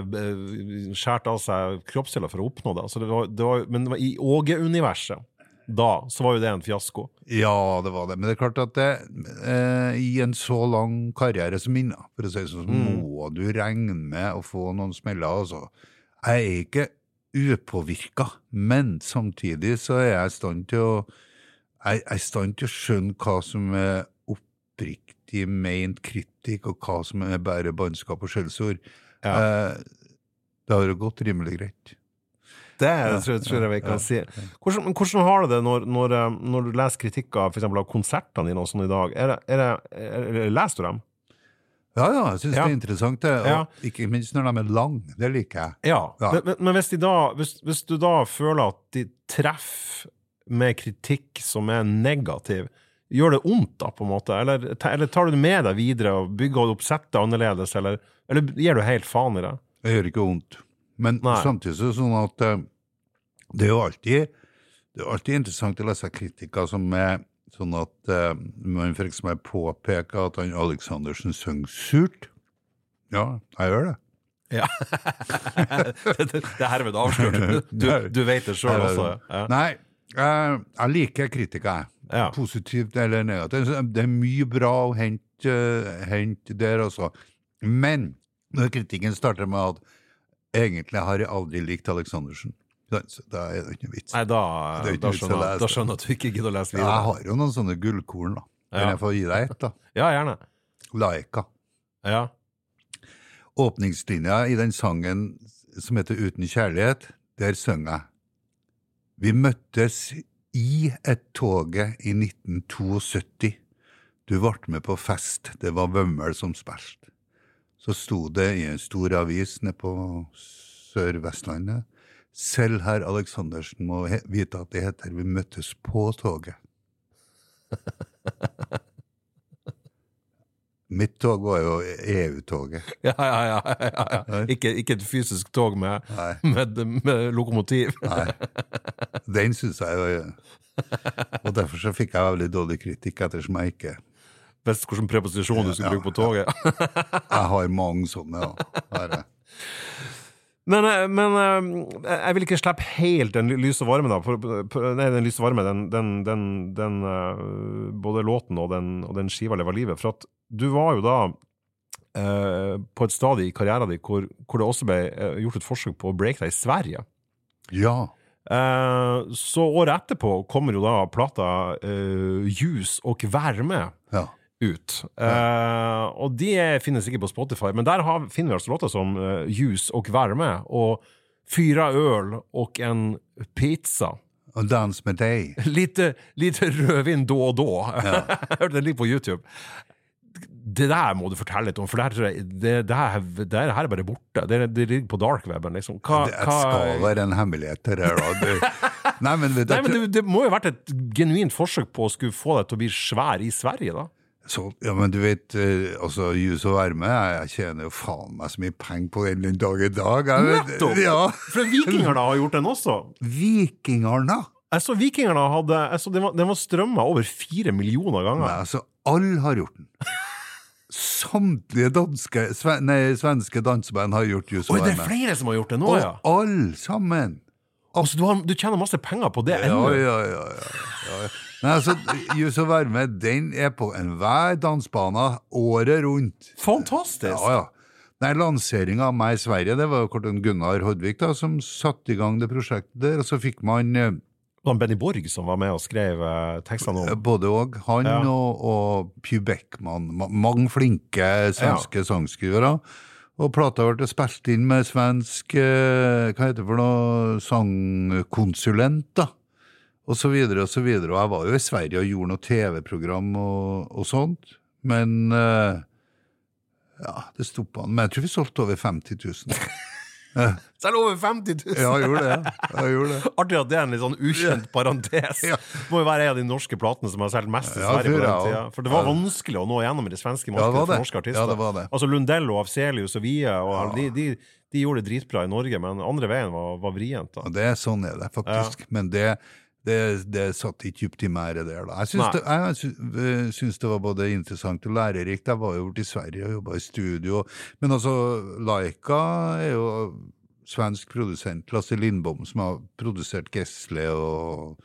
eh, skjært av seg kroppsdeler for å oppnå det. Altså det var, det var, men det var i Åge-universet, da, så var jo det en fiasko. Ja, det var det. Men det er klart at det, eh, i en så lang karriere som min, for å si det sånn, så må du regne med å få noen smeller. Altså. Jeg er ikke upåvirka, men samtidig så er jeg i stand til å jeg jeg er i stand til å skjønne hva som er oppriktig meint kritikk, og hva som er bare bannskap og skjellsord. Ja. Eh, det har jo gått rimelig greit. Det tror, tror jeg vi kan si. Hvordan, men hvordan har du det når, når, eh, når du leser kritikk av, for eksempel, av konsertene dine og sånn i dag? Er det, er det, er, leser du dem? Ja, ja, jeg syns Ja. det er interessant, det. Og Ja. ikke minst når de er lange. Det liker jeg. Ja, Ja. Men, men, hvis, da, hvis, hvis du da føler at de treffer med kritikk som er negativ, gjør det vondt da, på en måte? Eller, eller tar du det med deg videre og bygger opp settet annerledes, eller, eller gir du helt faen i det? Det gjør ikke vondt. Men Nei. samtidig så er det sånn at eh, det er jo alltid Det er alltid interessant å lese kritikker som er sånn at eh, man f.eks. påpeker at han Aleksandersen synger surt. Ja, jeg gjør det. Ja. det, det er herved avslørt. Du, du vet det sjøl også. Ja. Nei, eh, jeg liker kritikere, jeg. Ja. Positivt eller negativt. Det er mye bra å hente, eh, hente der, altså. Men når kritikken starter med at egentlig har jeg aldri likt Aleksandersen, da, da er det ikke noe vits. Nei, da, da, skjønner, da skjønner jeg at du ikke gidder å lese Ja, jeg har jo noen sånne gullkorn, da. Kan jeg få gi deg ett, da? Ja, gjerne. Laika. Ja. Åpningslinja i den sangen som heter Uten kjærlighet, der synger jeg Vi møttes i et toget i 1972. Du ble med på fest, det var Vømmøl som spilte. Så sto det i en stor avis nede på Sør-Vestlandet Selv herr Aleksandersen må vite at det heter Vi møttes på toget. Mitt tog var jo EU-toget. Ja, ja, ja, ja, ja. Ikke, ikke et fysisk tog med, med, med lokomotiv. Nei. Den syns jeg jo Og derfor så fikk jeg veldig dårlig kritikk, ettersom jeg ikke Visste hvilken preposisjon du skulle bruke på toget. Jeg har mange sånne, ja. Her er- Men, eh, men eh, jeg vil ikke slippe helt den lyse varme, da. Nei, den lyse varme, den, den, den, den eh, Både låten og den, og den skiva Leva livet. For at du var jo da eh, på et stadie i karrieren din hvor, hvor det også ble eh, gjort et forsøk på å breake deg i Sverige. Ja. Eh, så året etterpå kommer jo da plata uh, Ljus og värme ja. Ut. Eh, og de finnes ikke på Spotify, men der har, finner vi altså låter som uh, Ljus og Varme og Fyra øl og en pizza. Og dans med deg. Lite, lite rødvin da og da. Jeg hørte det ligger på YouTube. Det der må du fortelle litt om, for det det, det, her, det her er bare borte. Det, det ligger på darkweben, liksom. Hva, Det skal være en hemmelighet, det der, da. Nei, men Nei, men det, det må jo ha vært et genuint forsøk på å skulle få deg til å bli svær i Sverige, da. Så, ja, men du vet, eh, altså, Jus og varme, jeg, tjener jo faen meg så mye penger på den den dag i dag. Nettopp! Ja. For vikingene har gjort den også. Vikingerne! Jeg så vikingene hadde jeg så Den var, den var strømma over fire millioner ganger. Nei, altså, alle har gjort den. Samtlige danske, sven, nei, svenske danseband har gjort Jus og Oi, det er flere som har gjort det nå, Og ja! alle sammen! Altså, du, har, du tjener masse penger på det Ja, ennå? ja, ja. ja, ja. Nei, altså, Jus og varme, den er på enhver dansebane året rundt. Fantastisk! Ja, ja. Nei, Lanseringa av meg i Sverige, det var jo Korten Gunnar Hodvik da, som satte i gang det prosjektet der. Og så fikk man eh, Det var Benny Borg som var med og skrev eh, tekstene om både og, han Ja. og, og Pew Beckman, mange flinke svenske sangskrivere. Og plata ble spilt inn med svensk eh, hva heter det for noe, sangkonsulent, da. Og så videre og så videre. Og jeg var jo i Sverige og gjorde noe TV-program og, og sånt. Men uh, ja, det stoppa han. Men jeg tror vi solgte over 50 000. Selv over 50 000! Ja, jeg gjorde det. Jeg gjorde det. Artig at det er en litt sånn ukjent parentes. Ja. Må jo være en av de norske platene som har solgt mest i Ja, Sverige på den tida. For det var Ja. vanskelig å nå gjennom i det svenske Ja, markedet ja, for norske artister. Ja, det var det. Altså Lundell og Afselius og Vie og de, de, de gjorde det dritbra i Norge, men andre veien var, var vrient. det er sånn er det faktisk. Men det, det, det satt ikke dypt i meg, det der. da. Jeg syns det, jeg eh, syns det var både interessant og lærerikt. Jeg var jo borte i Sverige og jobba i studio. Men altså, Laika er jo svensk produsent, Lasse Lindbom, som har produsert Gesle og,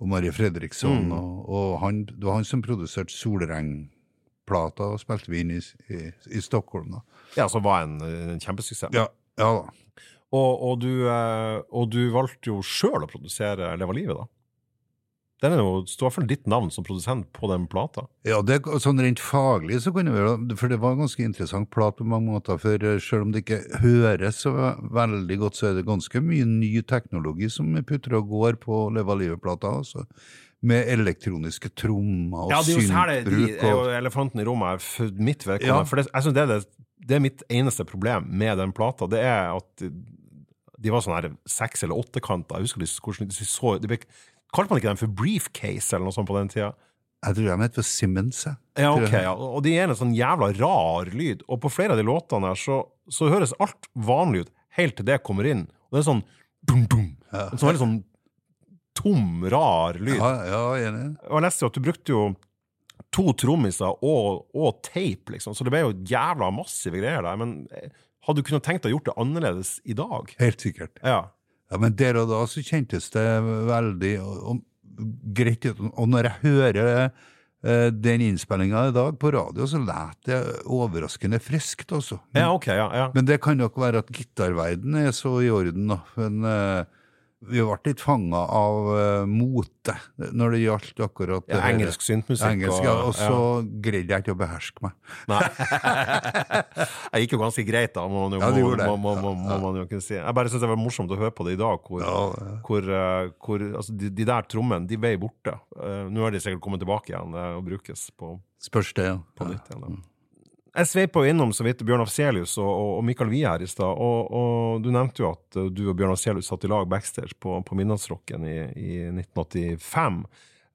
og Marie Fredriksson. Mm. Og, og han, det var han som produserte Solreng-plata, og spilte vi inn i, i, i Stockholm. da. Ja, som var en, en kjempesuksess. Ja, ja da. Og, og, du, eh, og du valgte jo sjøl å produsere Leva livet, da. Den er jo, står i hvert fall ditt navn som produsent på den plata. Ja, det, sånn rent faglig så kunne vi For det var en ganske interessant plat på mange måter. For eh, selv om det ikke høres så veldig godt, så er det ganske mye ny teknologi som putter og går på Leva livet-plata. Altså. Med elektroniske trommer og Ja, det er jo det, de, syntbruk. er jo Og, elefanten i rommet er for mitt vedkommende. Ja. For det, jeg synes det, er det, det er mitt eneste problem med den plata. Det er at de var sånn her seks- eller åttekanter. Jeg husker de, hvordan de så de ble, Kalte man ikke dem for briefcase eller noe sånt på den tida? jeg tror de het for Simmons. Ja, ok, ja. Og de er en sånn jævla rar lyd. Og på flere av de låtene her så, så høres alt vanlig ut, helt til det kommer inn. Og det er sånn dum, dum. En sånn veldig sånn tom, rar lyd. Ja, ja, enig. Og jeg leste jo at du brukte jo to trommiser og, og teip, liksom, så det ble jo jævla massive greier der. Men eh, hadde du kunnet tenkt deg å gjort det annerledes i dag? Helt sikkert. Ja. Ja, Men der og da så kjentes det veldig og, og, greit ut. Og når jeg hører uh, den innspillinga i dag på radio, så lät det overraskende friskt, altså. ja, ok, ja. Men det kan nok være at gitarverden er så i orden, da. Men eh, vi ble litt fanga av uh, mote når det gjaldt akkurat ja, Engelsksynt musikk. engelsk. Ja, og så greide jeg ikke å beherske meg. Nei. jeg gikk jo ganske greit, da, må man jo, Ja, må, må, må, må, må man jo kunne si. Jeg bare syns det var morsomt å høre på det i dag, hvor, Ja, ja. hvor, uh, hvor altså, de, de der trommene, de ble borte. Uh, nå har de sikkert kommet tilbake igjen og brukes på, Spørs det, ja. på nytt igjen. Da. Jeg sveipa innom så vidt Bjørn Afselius og, og, Mikael Wie her i stad, og, og du nevnte jo at eh, du og Bjørn Afselius satt i lag backstage på, på Midnattsrocken i, i 1985.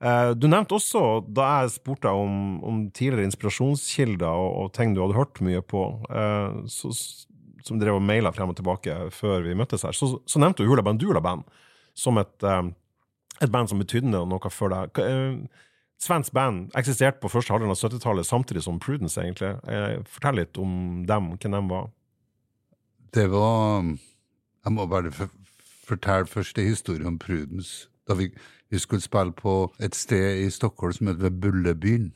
Eh, Du nevnte også, da jeg spurte deg om, om tidligere inspirasjonskilder og, og ting du hadde hørt mye på, eh, så, som drev og maila frem og tilbake før vi møttes her, så, så nevnte du Hula Bandula Band som et, eh, et band som betydde noe for deg. Svensk band eksisterte på første halvdel av 70-tallet samtidig som Prudence, egentlig. Eh, Fortell litt om dem, hvem de var. Det var Jeg må bare fortelle først en historie om Prudence. Da vi, vi skulle spille på et sted i Stockholm som heter Bullebyen.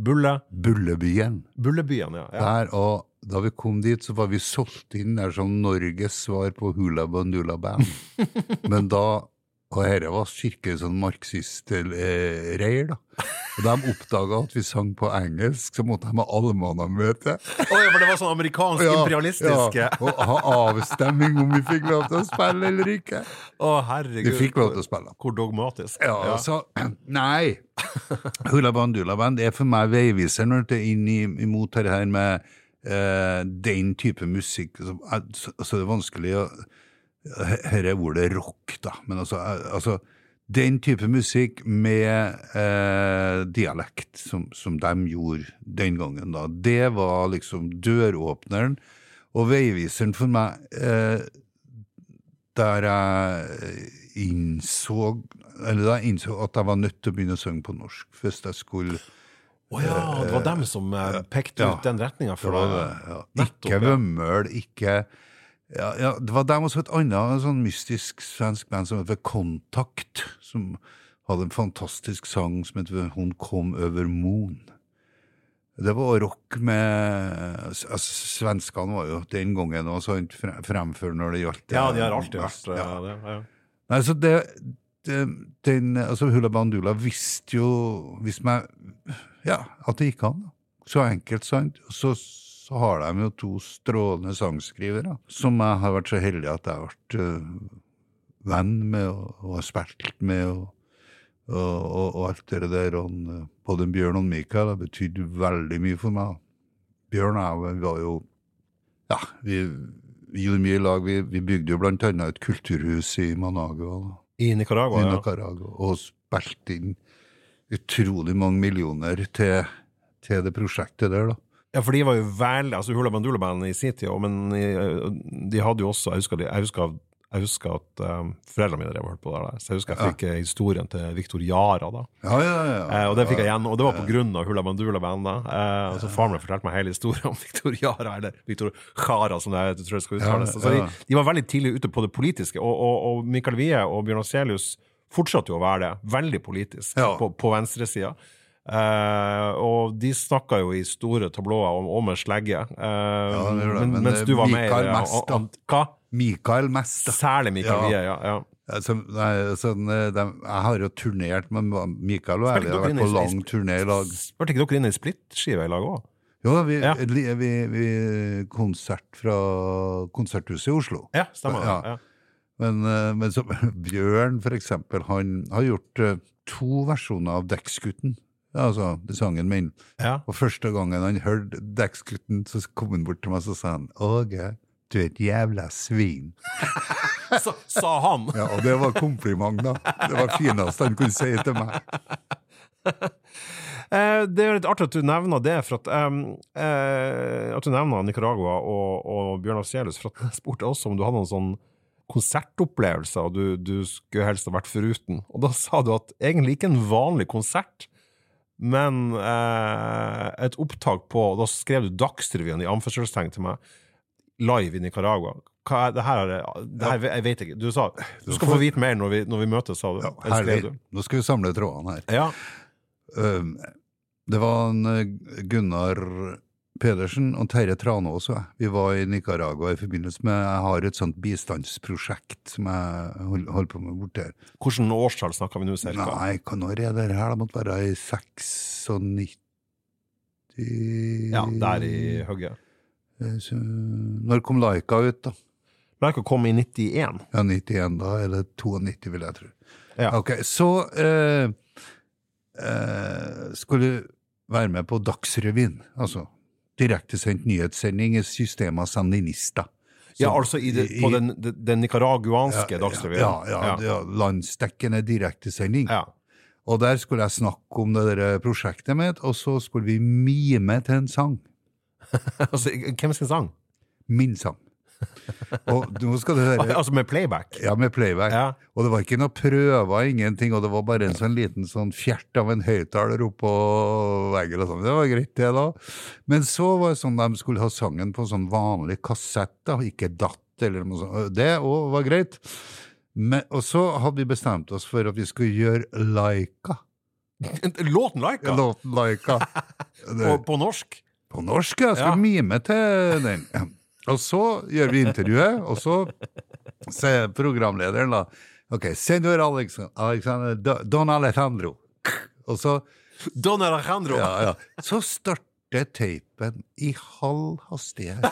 Bulle, Bullebyen. Bullebyen, ja. ja. Der, og da vi kom dit, så var vi solgt inn der som Norges svar på Hula Bandula Band. Men da Og dette var skikkelig sånn marxist-reir, da. Og de oppdaga at vi sang på engelsk, så måtte de ha allmannamøte. Oi, for det var sånn amerikansk imperialistisk ja, og ha avstemning om vi fikk lov til å spille eller ikke. Å, herregud. Vi fikk lov til å spille. Hvor dogmatisk. Ja, så Nei. Hula Bandula Band er for meg veiviseren er inn imot det her med uh, den type musikk. Så, så, så det er vanskelig å Her er ordet rock, da. Men altså, eh, altså den type musikk med eh, dialekt, som, som de gjorde den gangen, da, det var liksom døråpneren og veiviseren for meg. Eh, der jeg innså Eller da jeg innså at jeg var nødt til å begynne å synge på norsk hvis jeg skulle Å ja, det var dem som eh, pekte ja. ut den retninga for deg. ja. Ikke. Vømmøl, ikke ja, ja, Det var dem og så et annet sånn mystisk svensk band som heter Kontakt, som hadde en fantastisk sang som heter Hun kom over moon. Det var rock med altså, Svenskene var jo den gangen også fremfor når det gjaldt Ja, de har alltid vært ja. eh, det. Ja. Nei, så det, det den, altså Hula Bandula visste jo Visste meg Ja, at det gikk an. Så enkelt, sant. Og så, så har de jo to strålende sangskrivere, som jeg har vært så heldig at jeg har vært øh, venn med og, og har spilt med, og, og, og, og alt det der. Og, øh, både Bjørn og Mikael har betydd veldig mye for meg. Bjørn og jeg var jo Ja, vi, vi gjorde mye i lag. Vi, vi bygde jo blant annet et kulturhus i Managua. Da I Nicaragua, i ja. Og spilte inn utrolig mange millioner til, til det prosjektet der, da. Ja, for de var jo veldig Altså Hula Bandula Band i sin tid, men eh, de hadde jo også Jeg husker, jeg husker, jeg husker at um, foreldrene mine drev og hørte på det der. Så jeg husker jeg fikk ja. historien til Victor Jara, da. Ja, ja, ja. Eh, og det fikk jeg igjen, og det var på grunn av Hula Bandula Band. Eh, så Faren min fortalte meg hele historien om Victor Jara, eller Victor Jara, som det jeg tror det skal uttales. Ja, Så de, de var veldig tidlig ute på det politiske, og, og, og Michael Wie og Bjørn Afselius fortsatte jo å være det. Veldig politisk på, på venstresida. Eh, og de snakka jo i store tablåer om, om en slegge. Eh, det det, men, men, mens du var Mikael med mest, eh, da. an- Hva? Mikael mest, da. Særlig Mikael Wie, ja. ja. Altså, nei, så, dem- jeg har jo turnert med Mikael og Erling, har vært på i- lang turné i lag. Spilte ikke dere inn i splittskive i lag òg? Jo, vi, Ja. vi, vi, vi konsert fra Konserthuset i Oslo. Ja, stemmer det. Ja. Ja. Men, men så, Bjørn, for eksempel, han har gjort to versjoner av Dekksgutten. Ja, altså, det sangen min. Ja. Og første gangen han hørte Dekksgutten, så kom han bort til meg og sa han, Åge, du er et jævla svin. sa, sa han. Ja, Og det var kompliment, da. Det var fineste han kunne si til meg. Eh, det er litt artig at du nevner det, for at, eh, at du nevner Nicaragua og, og Bjørnar Afselius. For at jeg spurte også om du hadde noen sånn konsertopplevelser du, du skulle helst ha vært foruten. Og da sa du at egentlig ikke en vanlig konsert, men eh, et opptak på Da skrev du Dagsrevyen i anførselstegn til meg, live i Nicaragua. Hva er det her? er det- Det her jeg vet ikke. Du sa du skal få vite mer når vi, når vi møtes, sa du. Ja, herlig. Nå skal vi samle trådene her. Ja. Um, det var en eh, Gunnar Pedersen og Terje Tranås og jeg. Vi var i Nicaragua i forbindelse med Jeg har et sånt bistandsprosjekt som jeg hol- holder på med borte her. Hvilket årstall snakker vi nå, cirka? Nei, hva når er det her? Det måtte være i 96 Ja, der i hugget. Eh, så- Når kom Laika ut, da? Laika kom i 91. Ja, 91, da eller 92, vil jeg tro. Ja. Ok, så eh, eh, skulle du være med på Dagsrevyen, altså direktesendt nyhetssending i Systema Sandinista. Ja, altså i det, på den, den, den nicaraguanske Dagsrevyen. Ja, ja, ja, ja, landsdekkende direktesending. ja. Og der skulle jeg snakke om det der prosjektet mitt, og så skulle vi mime til en sang. altså, hvem sin sang? Min sang. Og nå skal du høre Altså med playback? Ja, med playback. Ja. Og det var ikke noe prøver, ingenting, og det var bare en sånn liten sånn fjert av en høyttaler oppå veggen. og sånn. Det var greit, det, da. Men så var det sånn de skulle ha sangen på sånn vanlig kassett, da, ikke datt eller noe sånt. Det òg var greit. Men, og så hadde vi bestemt oss for at vi skulle gjøre Laika. Låten Laika? Låten Laika. På, på norsk? på norsk, ja. Skal Ja. mime til den. Og så gjør vi intervjuet, og så sier programlederen da Ok, senor Alexander, Alexander Don Alejandro. Og så, Don Alejandro! ja, ja. så starter teipen i halv hastighet.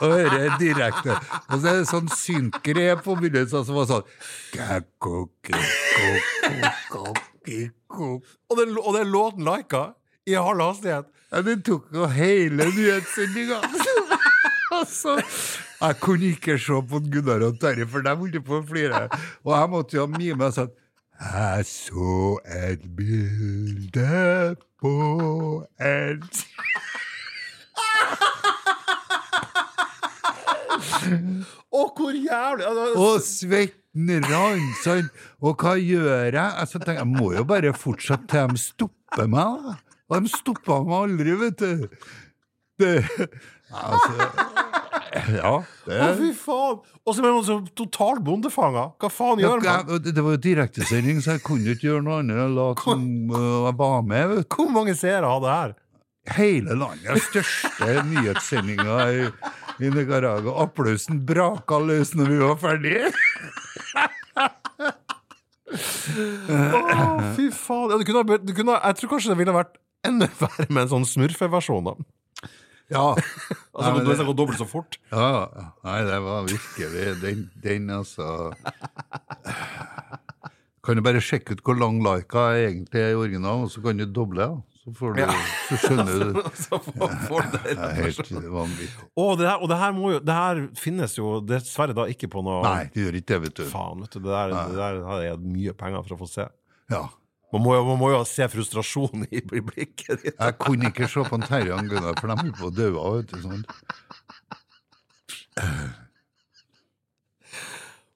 Og hører direkte. Og så er det sånn synkgrep på begynnelsen som var sånn. Og, den, og er låten Laika i halv hastighet. Ja, det tok jo hele nyhetssendinga. altså, jeg kunne ikke se på Gunnar og Terje, for de holdt på å flire. Og jeg måtte jo mime og si Jeg så et bilde på en Å, hvor jævlig! Altså, Og svetten rant, sånn. Og hva gjør jeg? Altså, tenker, jeg må jo bare fortsette til de stopper meg. Og de stoppa meg aldri, vet du. Det, altså Ja, det Å, fy faen! Og så er man så totalt bondefanga. Hva faen gjør man? jeg- det, var jo direktesending, så jeg kunne ikke gjøre noe annet enn å late som øh, jeg var med. vet du. Hvor mange seere hadde det her? Hele landets største nyhetssendinga i, i Nicaragua. Applausen braka løs når vi var ferdige. Å, fy faen. Ja, kunne, kunne, jeg tror kanskje det ville vært enda verre med en sånn smurfeversjon. da. Ja. Altså, Nei, det det- går dobbelt så fort. ja. ja. Nei, det var virkelig Den, den altså Kan du bare sjekke ut hvor lang Laika egentlig er i originalen, og så kan du doble, ja. Så, får du, så skjønner du. Så får, får det Det er helt vanvittig. Å, det her, og det her, jo, det her finnes jo dessverre da ikke på noe Nei, det gjør ikke det, vet du. Faen, vet du. Det der, det der har jeg mye penger for å få se. Ja. Man må jo, man må jo se frustrasjonen i, i blikket ditt. Jeg kunne ikke se på en Terje og Gunnar, for de holdt på å dø. vet du, Sånn.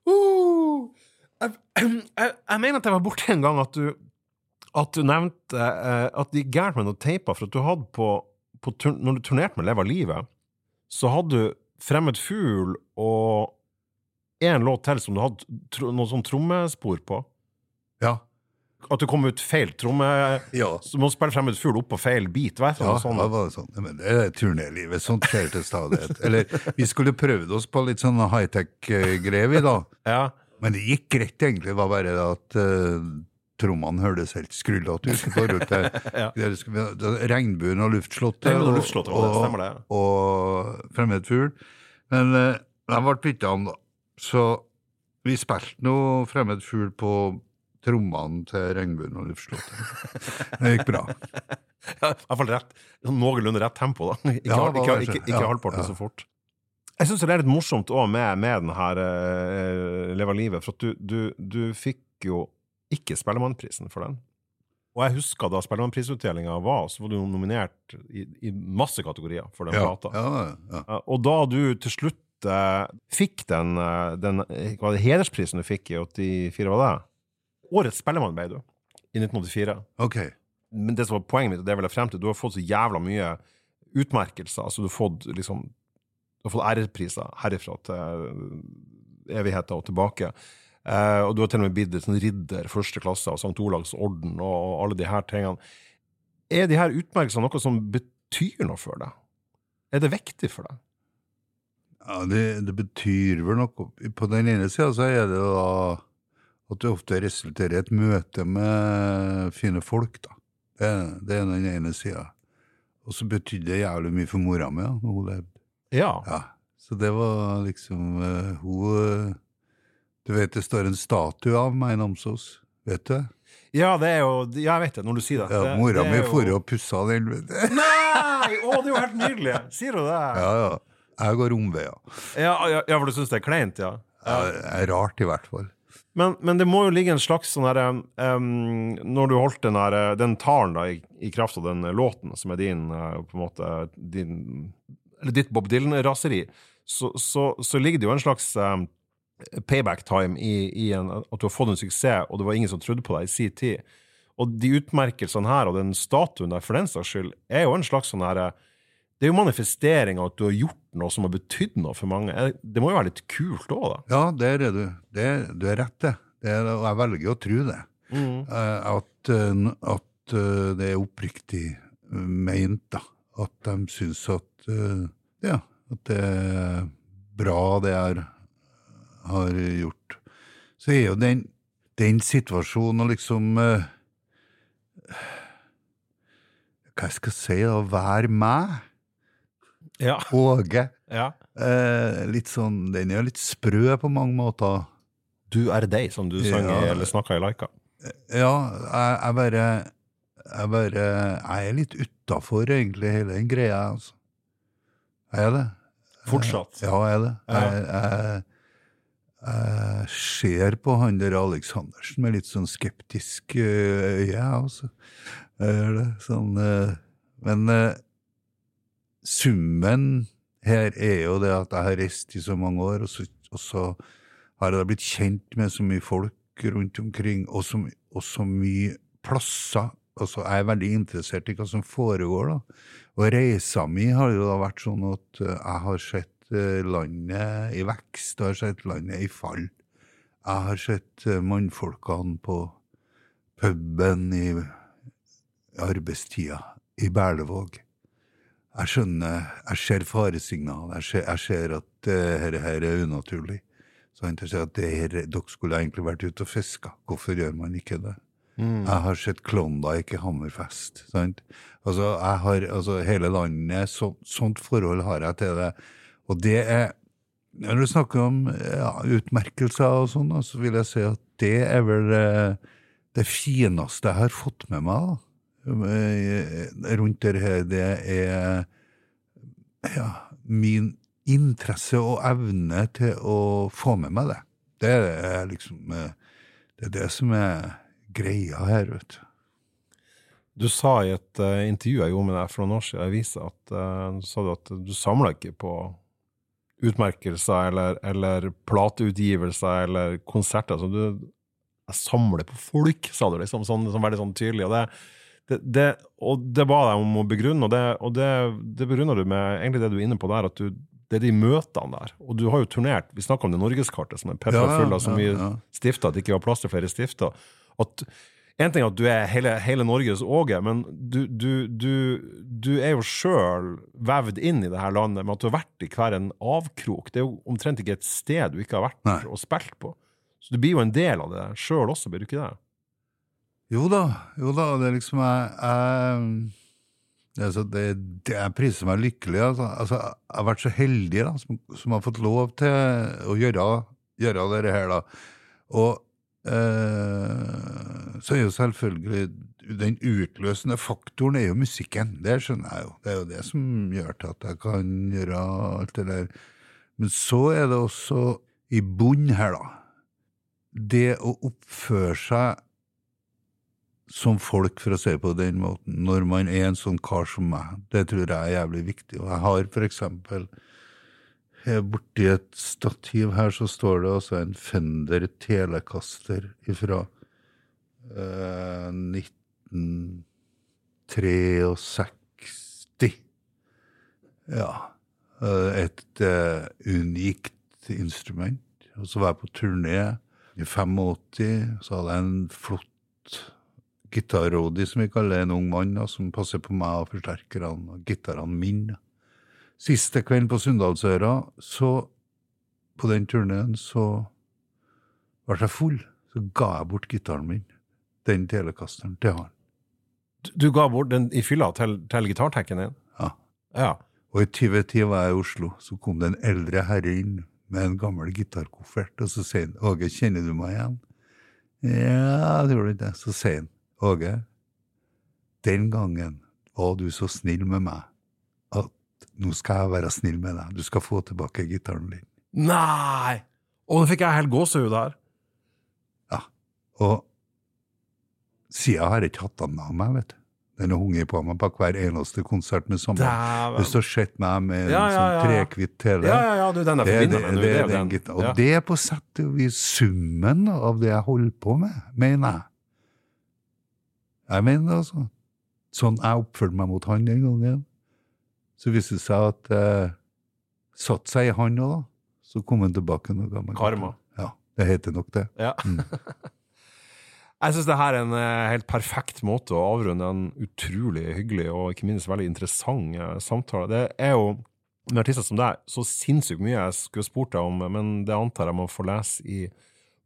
Uh, jeg, jeg, jeg mener at jeg var borte en gang at du, at du nevnte uh, at det gikk gærent med noen teiper, for at du hadde på, på turn, Når du turnerte med Leva livet, så hadde du Fremmed fugl og en låt til som du hadde tro, noe sånn trommespor på. Ja. At det kom ut feil tromme... Ja. Så må spille et fugl opp på feil bit. Vet Ja, sånn. da var det sånn. Men det er turnélivet. Sånt skjer til stadighet. Eller vi skulle prøvd oss på litt sånn high-tech-greier, vi, da. Ja. Men det gikk greit, egentlig. Det var bare det at uh, trommene hørtes helt skrullete ut Ja. det- Regnbuen og luftslottet. Og luftslottet, og, det stemmer det. Og fremmed fugl. Men uh, de ble bytta om, da. Så vi spilte noe fremmed fugl på trommene til Regnbuen og luftslottet. Det gikk bra. Ja, I hvert fall rett, sånn noenlunde rett tempo, da. Ikke, Ja, ikke, ikke, ikke, Ja, halvparten ja. så fort. Jeg syns det er litt morsomt òg med, med den her uh, Leva livet, for at du, du, du fikk jo ikke Spellemannprisen for den. Og jeg husker da Spellemannprisutdelinga var, så var du nominert i, i masse kategorier for den Ja, plata. ja, ja. Og da du til slutt eh, fikk den, eh, den eh, hva det, hedersprisen du fikk i 84, var det? Årets Spellemann ble du, i 1984. Ok. Men det som var poenget mitt, og det vil jeg frem til, du har fått så jævla mye utmerkelser. Altså, du har fått liksom Du har fått ærepriser herifra til evigheter og tilbake. Eh, og du har til og med blitt sånn ridder første klasse av St. Olavs orden og alle de her tingene. Er de her utmerkelsene noe som betyr noe for deg? Er det viktig for deg? Ja, det, det betyr vel noe På den ene sida så er det da at det ofte resulterer i et møte med fine folk, da. Det, det er den ene sida. Og så betydde det jævlig mye for mora mi, da, hun levde. Ja. Ja, så det var liksom uh, Hun eh, Du vet det står en statue av meg i Namsos, vet du? Ja, det er jo Ja, jeg vet det, når du sier det. Ja, mora det mi dro jo- og pussa den. Nei! Å, det er jo helt nydelig! Sier du det? Ja, ja. Jeg går omveier. Ja, ja, ja for du syns det er kleint, ja? Ja, Det er rart, i hvert fall. Men, men det må jo ligge en slags sånn herre um, Når du holdt den, her, den talen da, i, i kraft av den låten, som er din eh, på en måte din, Eller ditt Bob Dylan-raseri, så, så, så ligger det jo en slags um, payback time i, i en, at du har fått en suksess, og det var ingen som trodde på deg i sin tid. Og de utmerkelsene her, og den statuen der, for den saks skyld, er jo en slags sånn herre Det er jo manifestering av at du har gjort noe som har betydd noe for mange. Eh, Det må jo være litt kult òg, da? Ja, der er du. Det, du er rett, det. det er, og jeg velger å tro det. Mm. at, eh, at eh, det er oppriktig meint, da. At de syns at Ja, at det er bra, det jeg har, gjort. Så er jo den, den situasjonen og liksom Hva Hva jeg skal si, da? Være meg. Ja. Åge. ja. Eh, litt sånn, den er jo litt sprø på mange måter. Du er deg, som du sang Ja. eller snakka i Laika. Ja, jeg, jeg bare Jeg bare Jeg er litt utafor, egentlig, hele den greia, altså. Jeg er det. Fortsatt. Ja, jeg er det. Jeg, jeg, jeg ser på han der Aleksandersen med litt sånn skeptisk eh, øye, jeg også. Jeg gjør det. Sånn eh, Men eh, summen her er jo det at jeg har reist i så mange år, og så, og så har jeg blitt kjent med så mye folk rundt omkring, og så, og så mye plasser. Altså, jeg er veldig interessert i hva som foregår, da. Og reisa mi har jo da vært sånn at eh, jeg har sett eh, landet i vekst, jeg har sett landet i fall. Jeg har sett eh, mannfolkene på puben i arbeidstida i Berlevåg. Jeg skjønner, jeg ser faresignal, jeg ser, jeg ser at uh, dette her er unaturlig. Så Jeg sier at det her, dere skulle egentlig vært ute og fiska, hvorfor gjør man ikke det? Jeg har sett Klondyke i Hammerfest. Sant? Altså, jeg har, altså, hele landet, så, sånt forhold har jeg til det. Og det er Når du snakker om ja, utmerkelser og sånn, så vil jeg si at det er vel eh, det fineste jeg har fått med meg da. Eh, rundt det her. Det er ja, min interesse og evne til å få med meg det. Det er liksom eh, Det er det som er greia her, vet du. Du sa i et uh, intervju jeg gjorde med deg for noen år siden i at uh, sa du at du samla ikke på utmerkelser eller, eller plateutgivelser eller konserter. Altså, du jeg samler på folk, sa du liksom, sånn, sånn veldig sånn tydelig. Og det, det, det, og det ba deg om å begrunne, og det, og det, det begrunner du med egentlig det du er inne på der, at du, det er de møtene der. Og du har jo turnert, vi snakka om det norgeskartet som er peppa Ja, fullt av så mye ja. stifter at det ikke var plass til flere stifter. At en ting er at du er hele, hele Norges Åge, men du, du, du, du er jo sjøl vevd inn i det her landet med at du har vært i hver en avkrok. Det er jo omtrent ikke et sted du ikke har vært Nei. og spilt på. Så du blir jo en del av det sjøl også, blir du ikke det? Jo da, jo da, det er liksom jeg, jeg er det, det Jeg priser meg lykkelig. Altså. Altså, jeg har vært så heldig da, som, som har fått lov til å gjøre, gjøre det her. da. Og eh, så er jo selvfølgelig den utløsende faktoren er jo musikken. Det skjønner jeg jo. Det er jo det som gjør til at jeg kan gjøre alt det der. Men så er det også i bunnen her, da. Det å oppføre seg som folk, for å det på den måten, når man er en sånn kar som meg. Det tror jeg er jævlig viktig. Og jeg har for eksempel Borti et stativ her så står det altså en Fender Telecaster ifra eh, 1963. Ja. Eh, et eh, unikt instrument. Og så var jeg på turné i 85. Så hadde jeg en flott gitarrodi, som vi kaller en ung mann, da, som passer på meg og forsterkerne og gitarene mine. Siste kvelden på Sunndalsøra, så På den turneen så ble jeg full. Så ga jeg bort gitaren min, den telekasteren, til han. Du ga bort den i fylla til, til gitartekken din? Ja. Ja. Og i 2010 var jeg i Oslo, så kom det en eldre herre inn med en gammel gitarkoffert, og så sier han 'Åge, kjenner du meg igjen?' Ja, jeg tror det. Så sier han 'Åge, den gangen var du så snill med meg at nå skal jeg være snill med deg. Du skal få tilbake gitaren din. Nei! Og nå fikk jeg helt gåsehud der. Ja. Og siden har jeg ikke hatt den av meg, vet du. Den har hunget på meg på hver eneste konsert med sommer. Dæven. Hvis du har sett meg med en Ja, ja, ja, sånn trekvitt tele Ja, ja, ja, du, den er det, det, det, Det den. Og det er på sett og vis summen av det jeg holder på med, mener jeg. Jeg mener det, altså. Sånn jeg oppførte meg mot han den gangen. Så viste det seg at det satte seg i han òg, da. Så kom han tilbake og ga Karma. Ja, det heter nok det. Ja. Jeg syns det her er en eh, helt perfekt måte å avrunde en utrolig hyggelig og ikke minst veldig interessant eh, samtale. Det er jo med artister som deg så sinnssykt mye jeg skulle spurt deg om, men det antar jeg må få lese i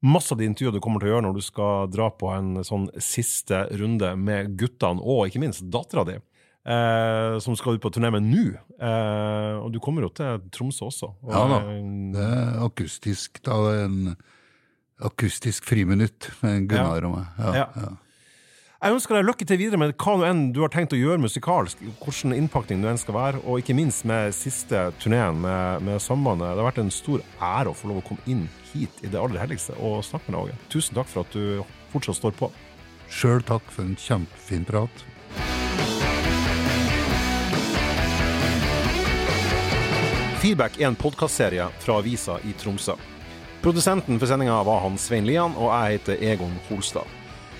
masse av de intervjuene du kommer til å gjøre når du skal dra på en sånn siste runde med guttene, og ikke minst dattera di. Eh, som skal ut på turné med nå. Eh, og du kommer jo til Tromsø også. Og, Ja da. eh, Det er akustisk, da. En akustisk friminutt med Gunnar og meg. Ja, Ja. Jeg ønsker deg lykke til videre med hva nå enn du har tenkt å gjøre musikalsk, hvordan innpakning du enn skal være, og ikke minst med siste turneen med, med Sambandet. Det har vært en stor ære å få lov å komme inn hit i det aller helligste og snakke med deg, Åge. Tusen takk for at du fortsatt står på. Sjøl takk for en kjempefin prat. Feedback er en podkastserie fra avisa i Tromsø. Produsenten for sendinga var han Svein Lian, og jeg heter Egon Holstad.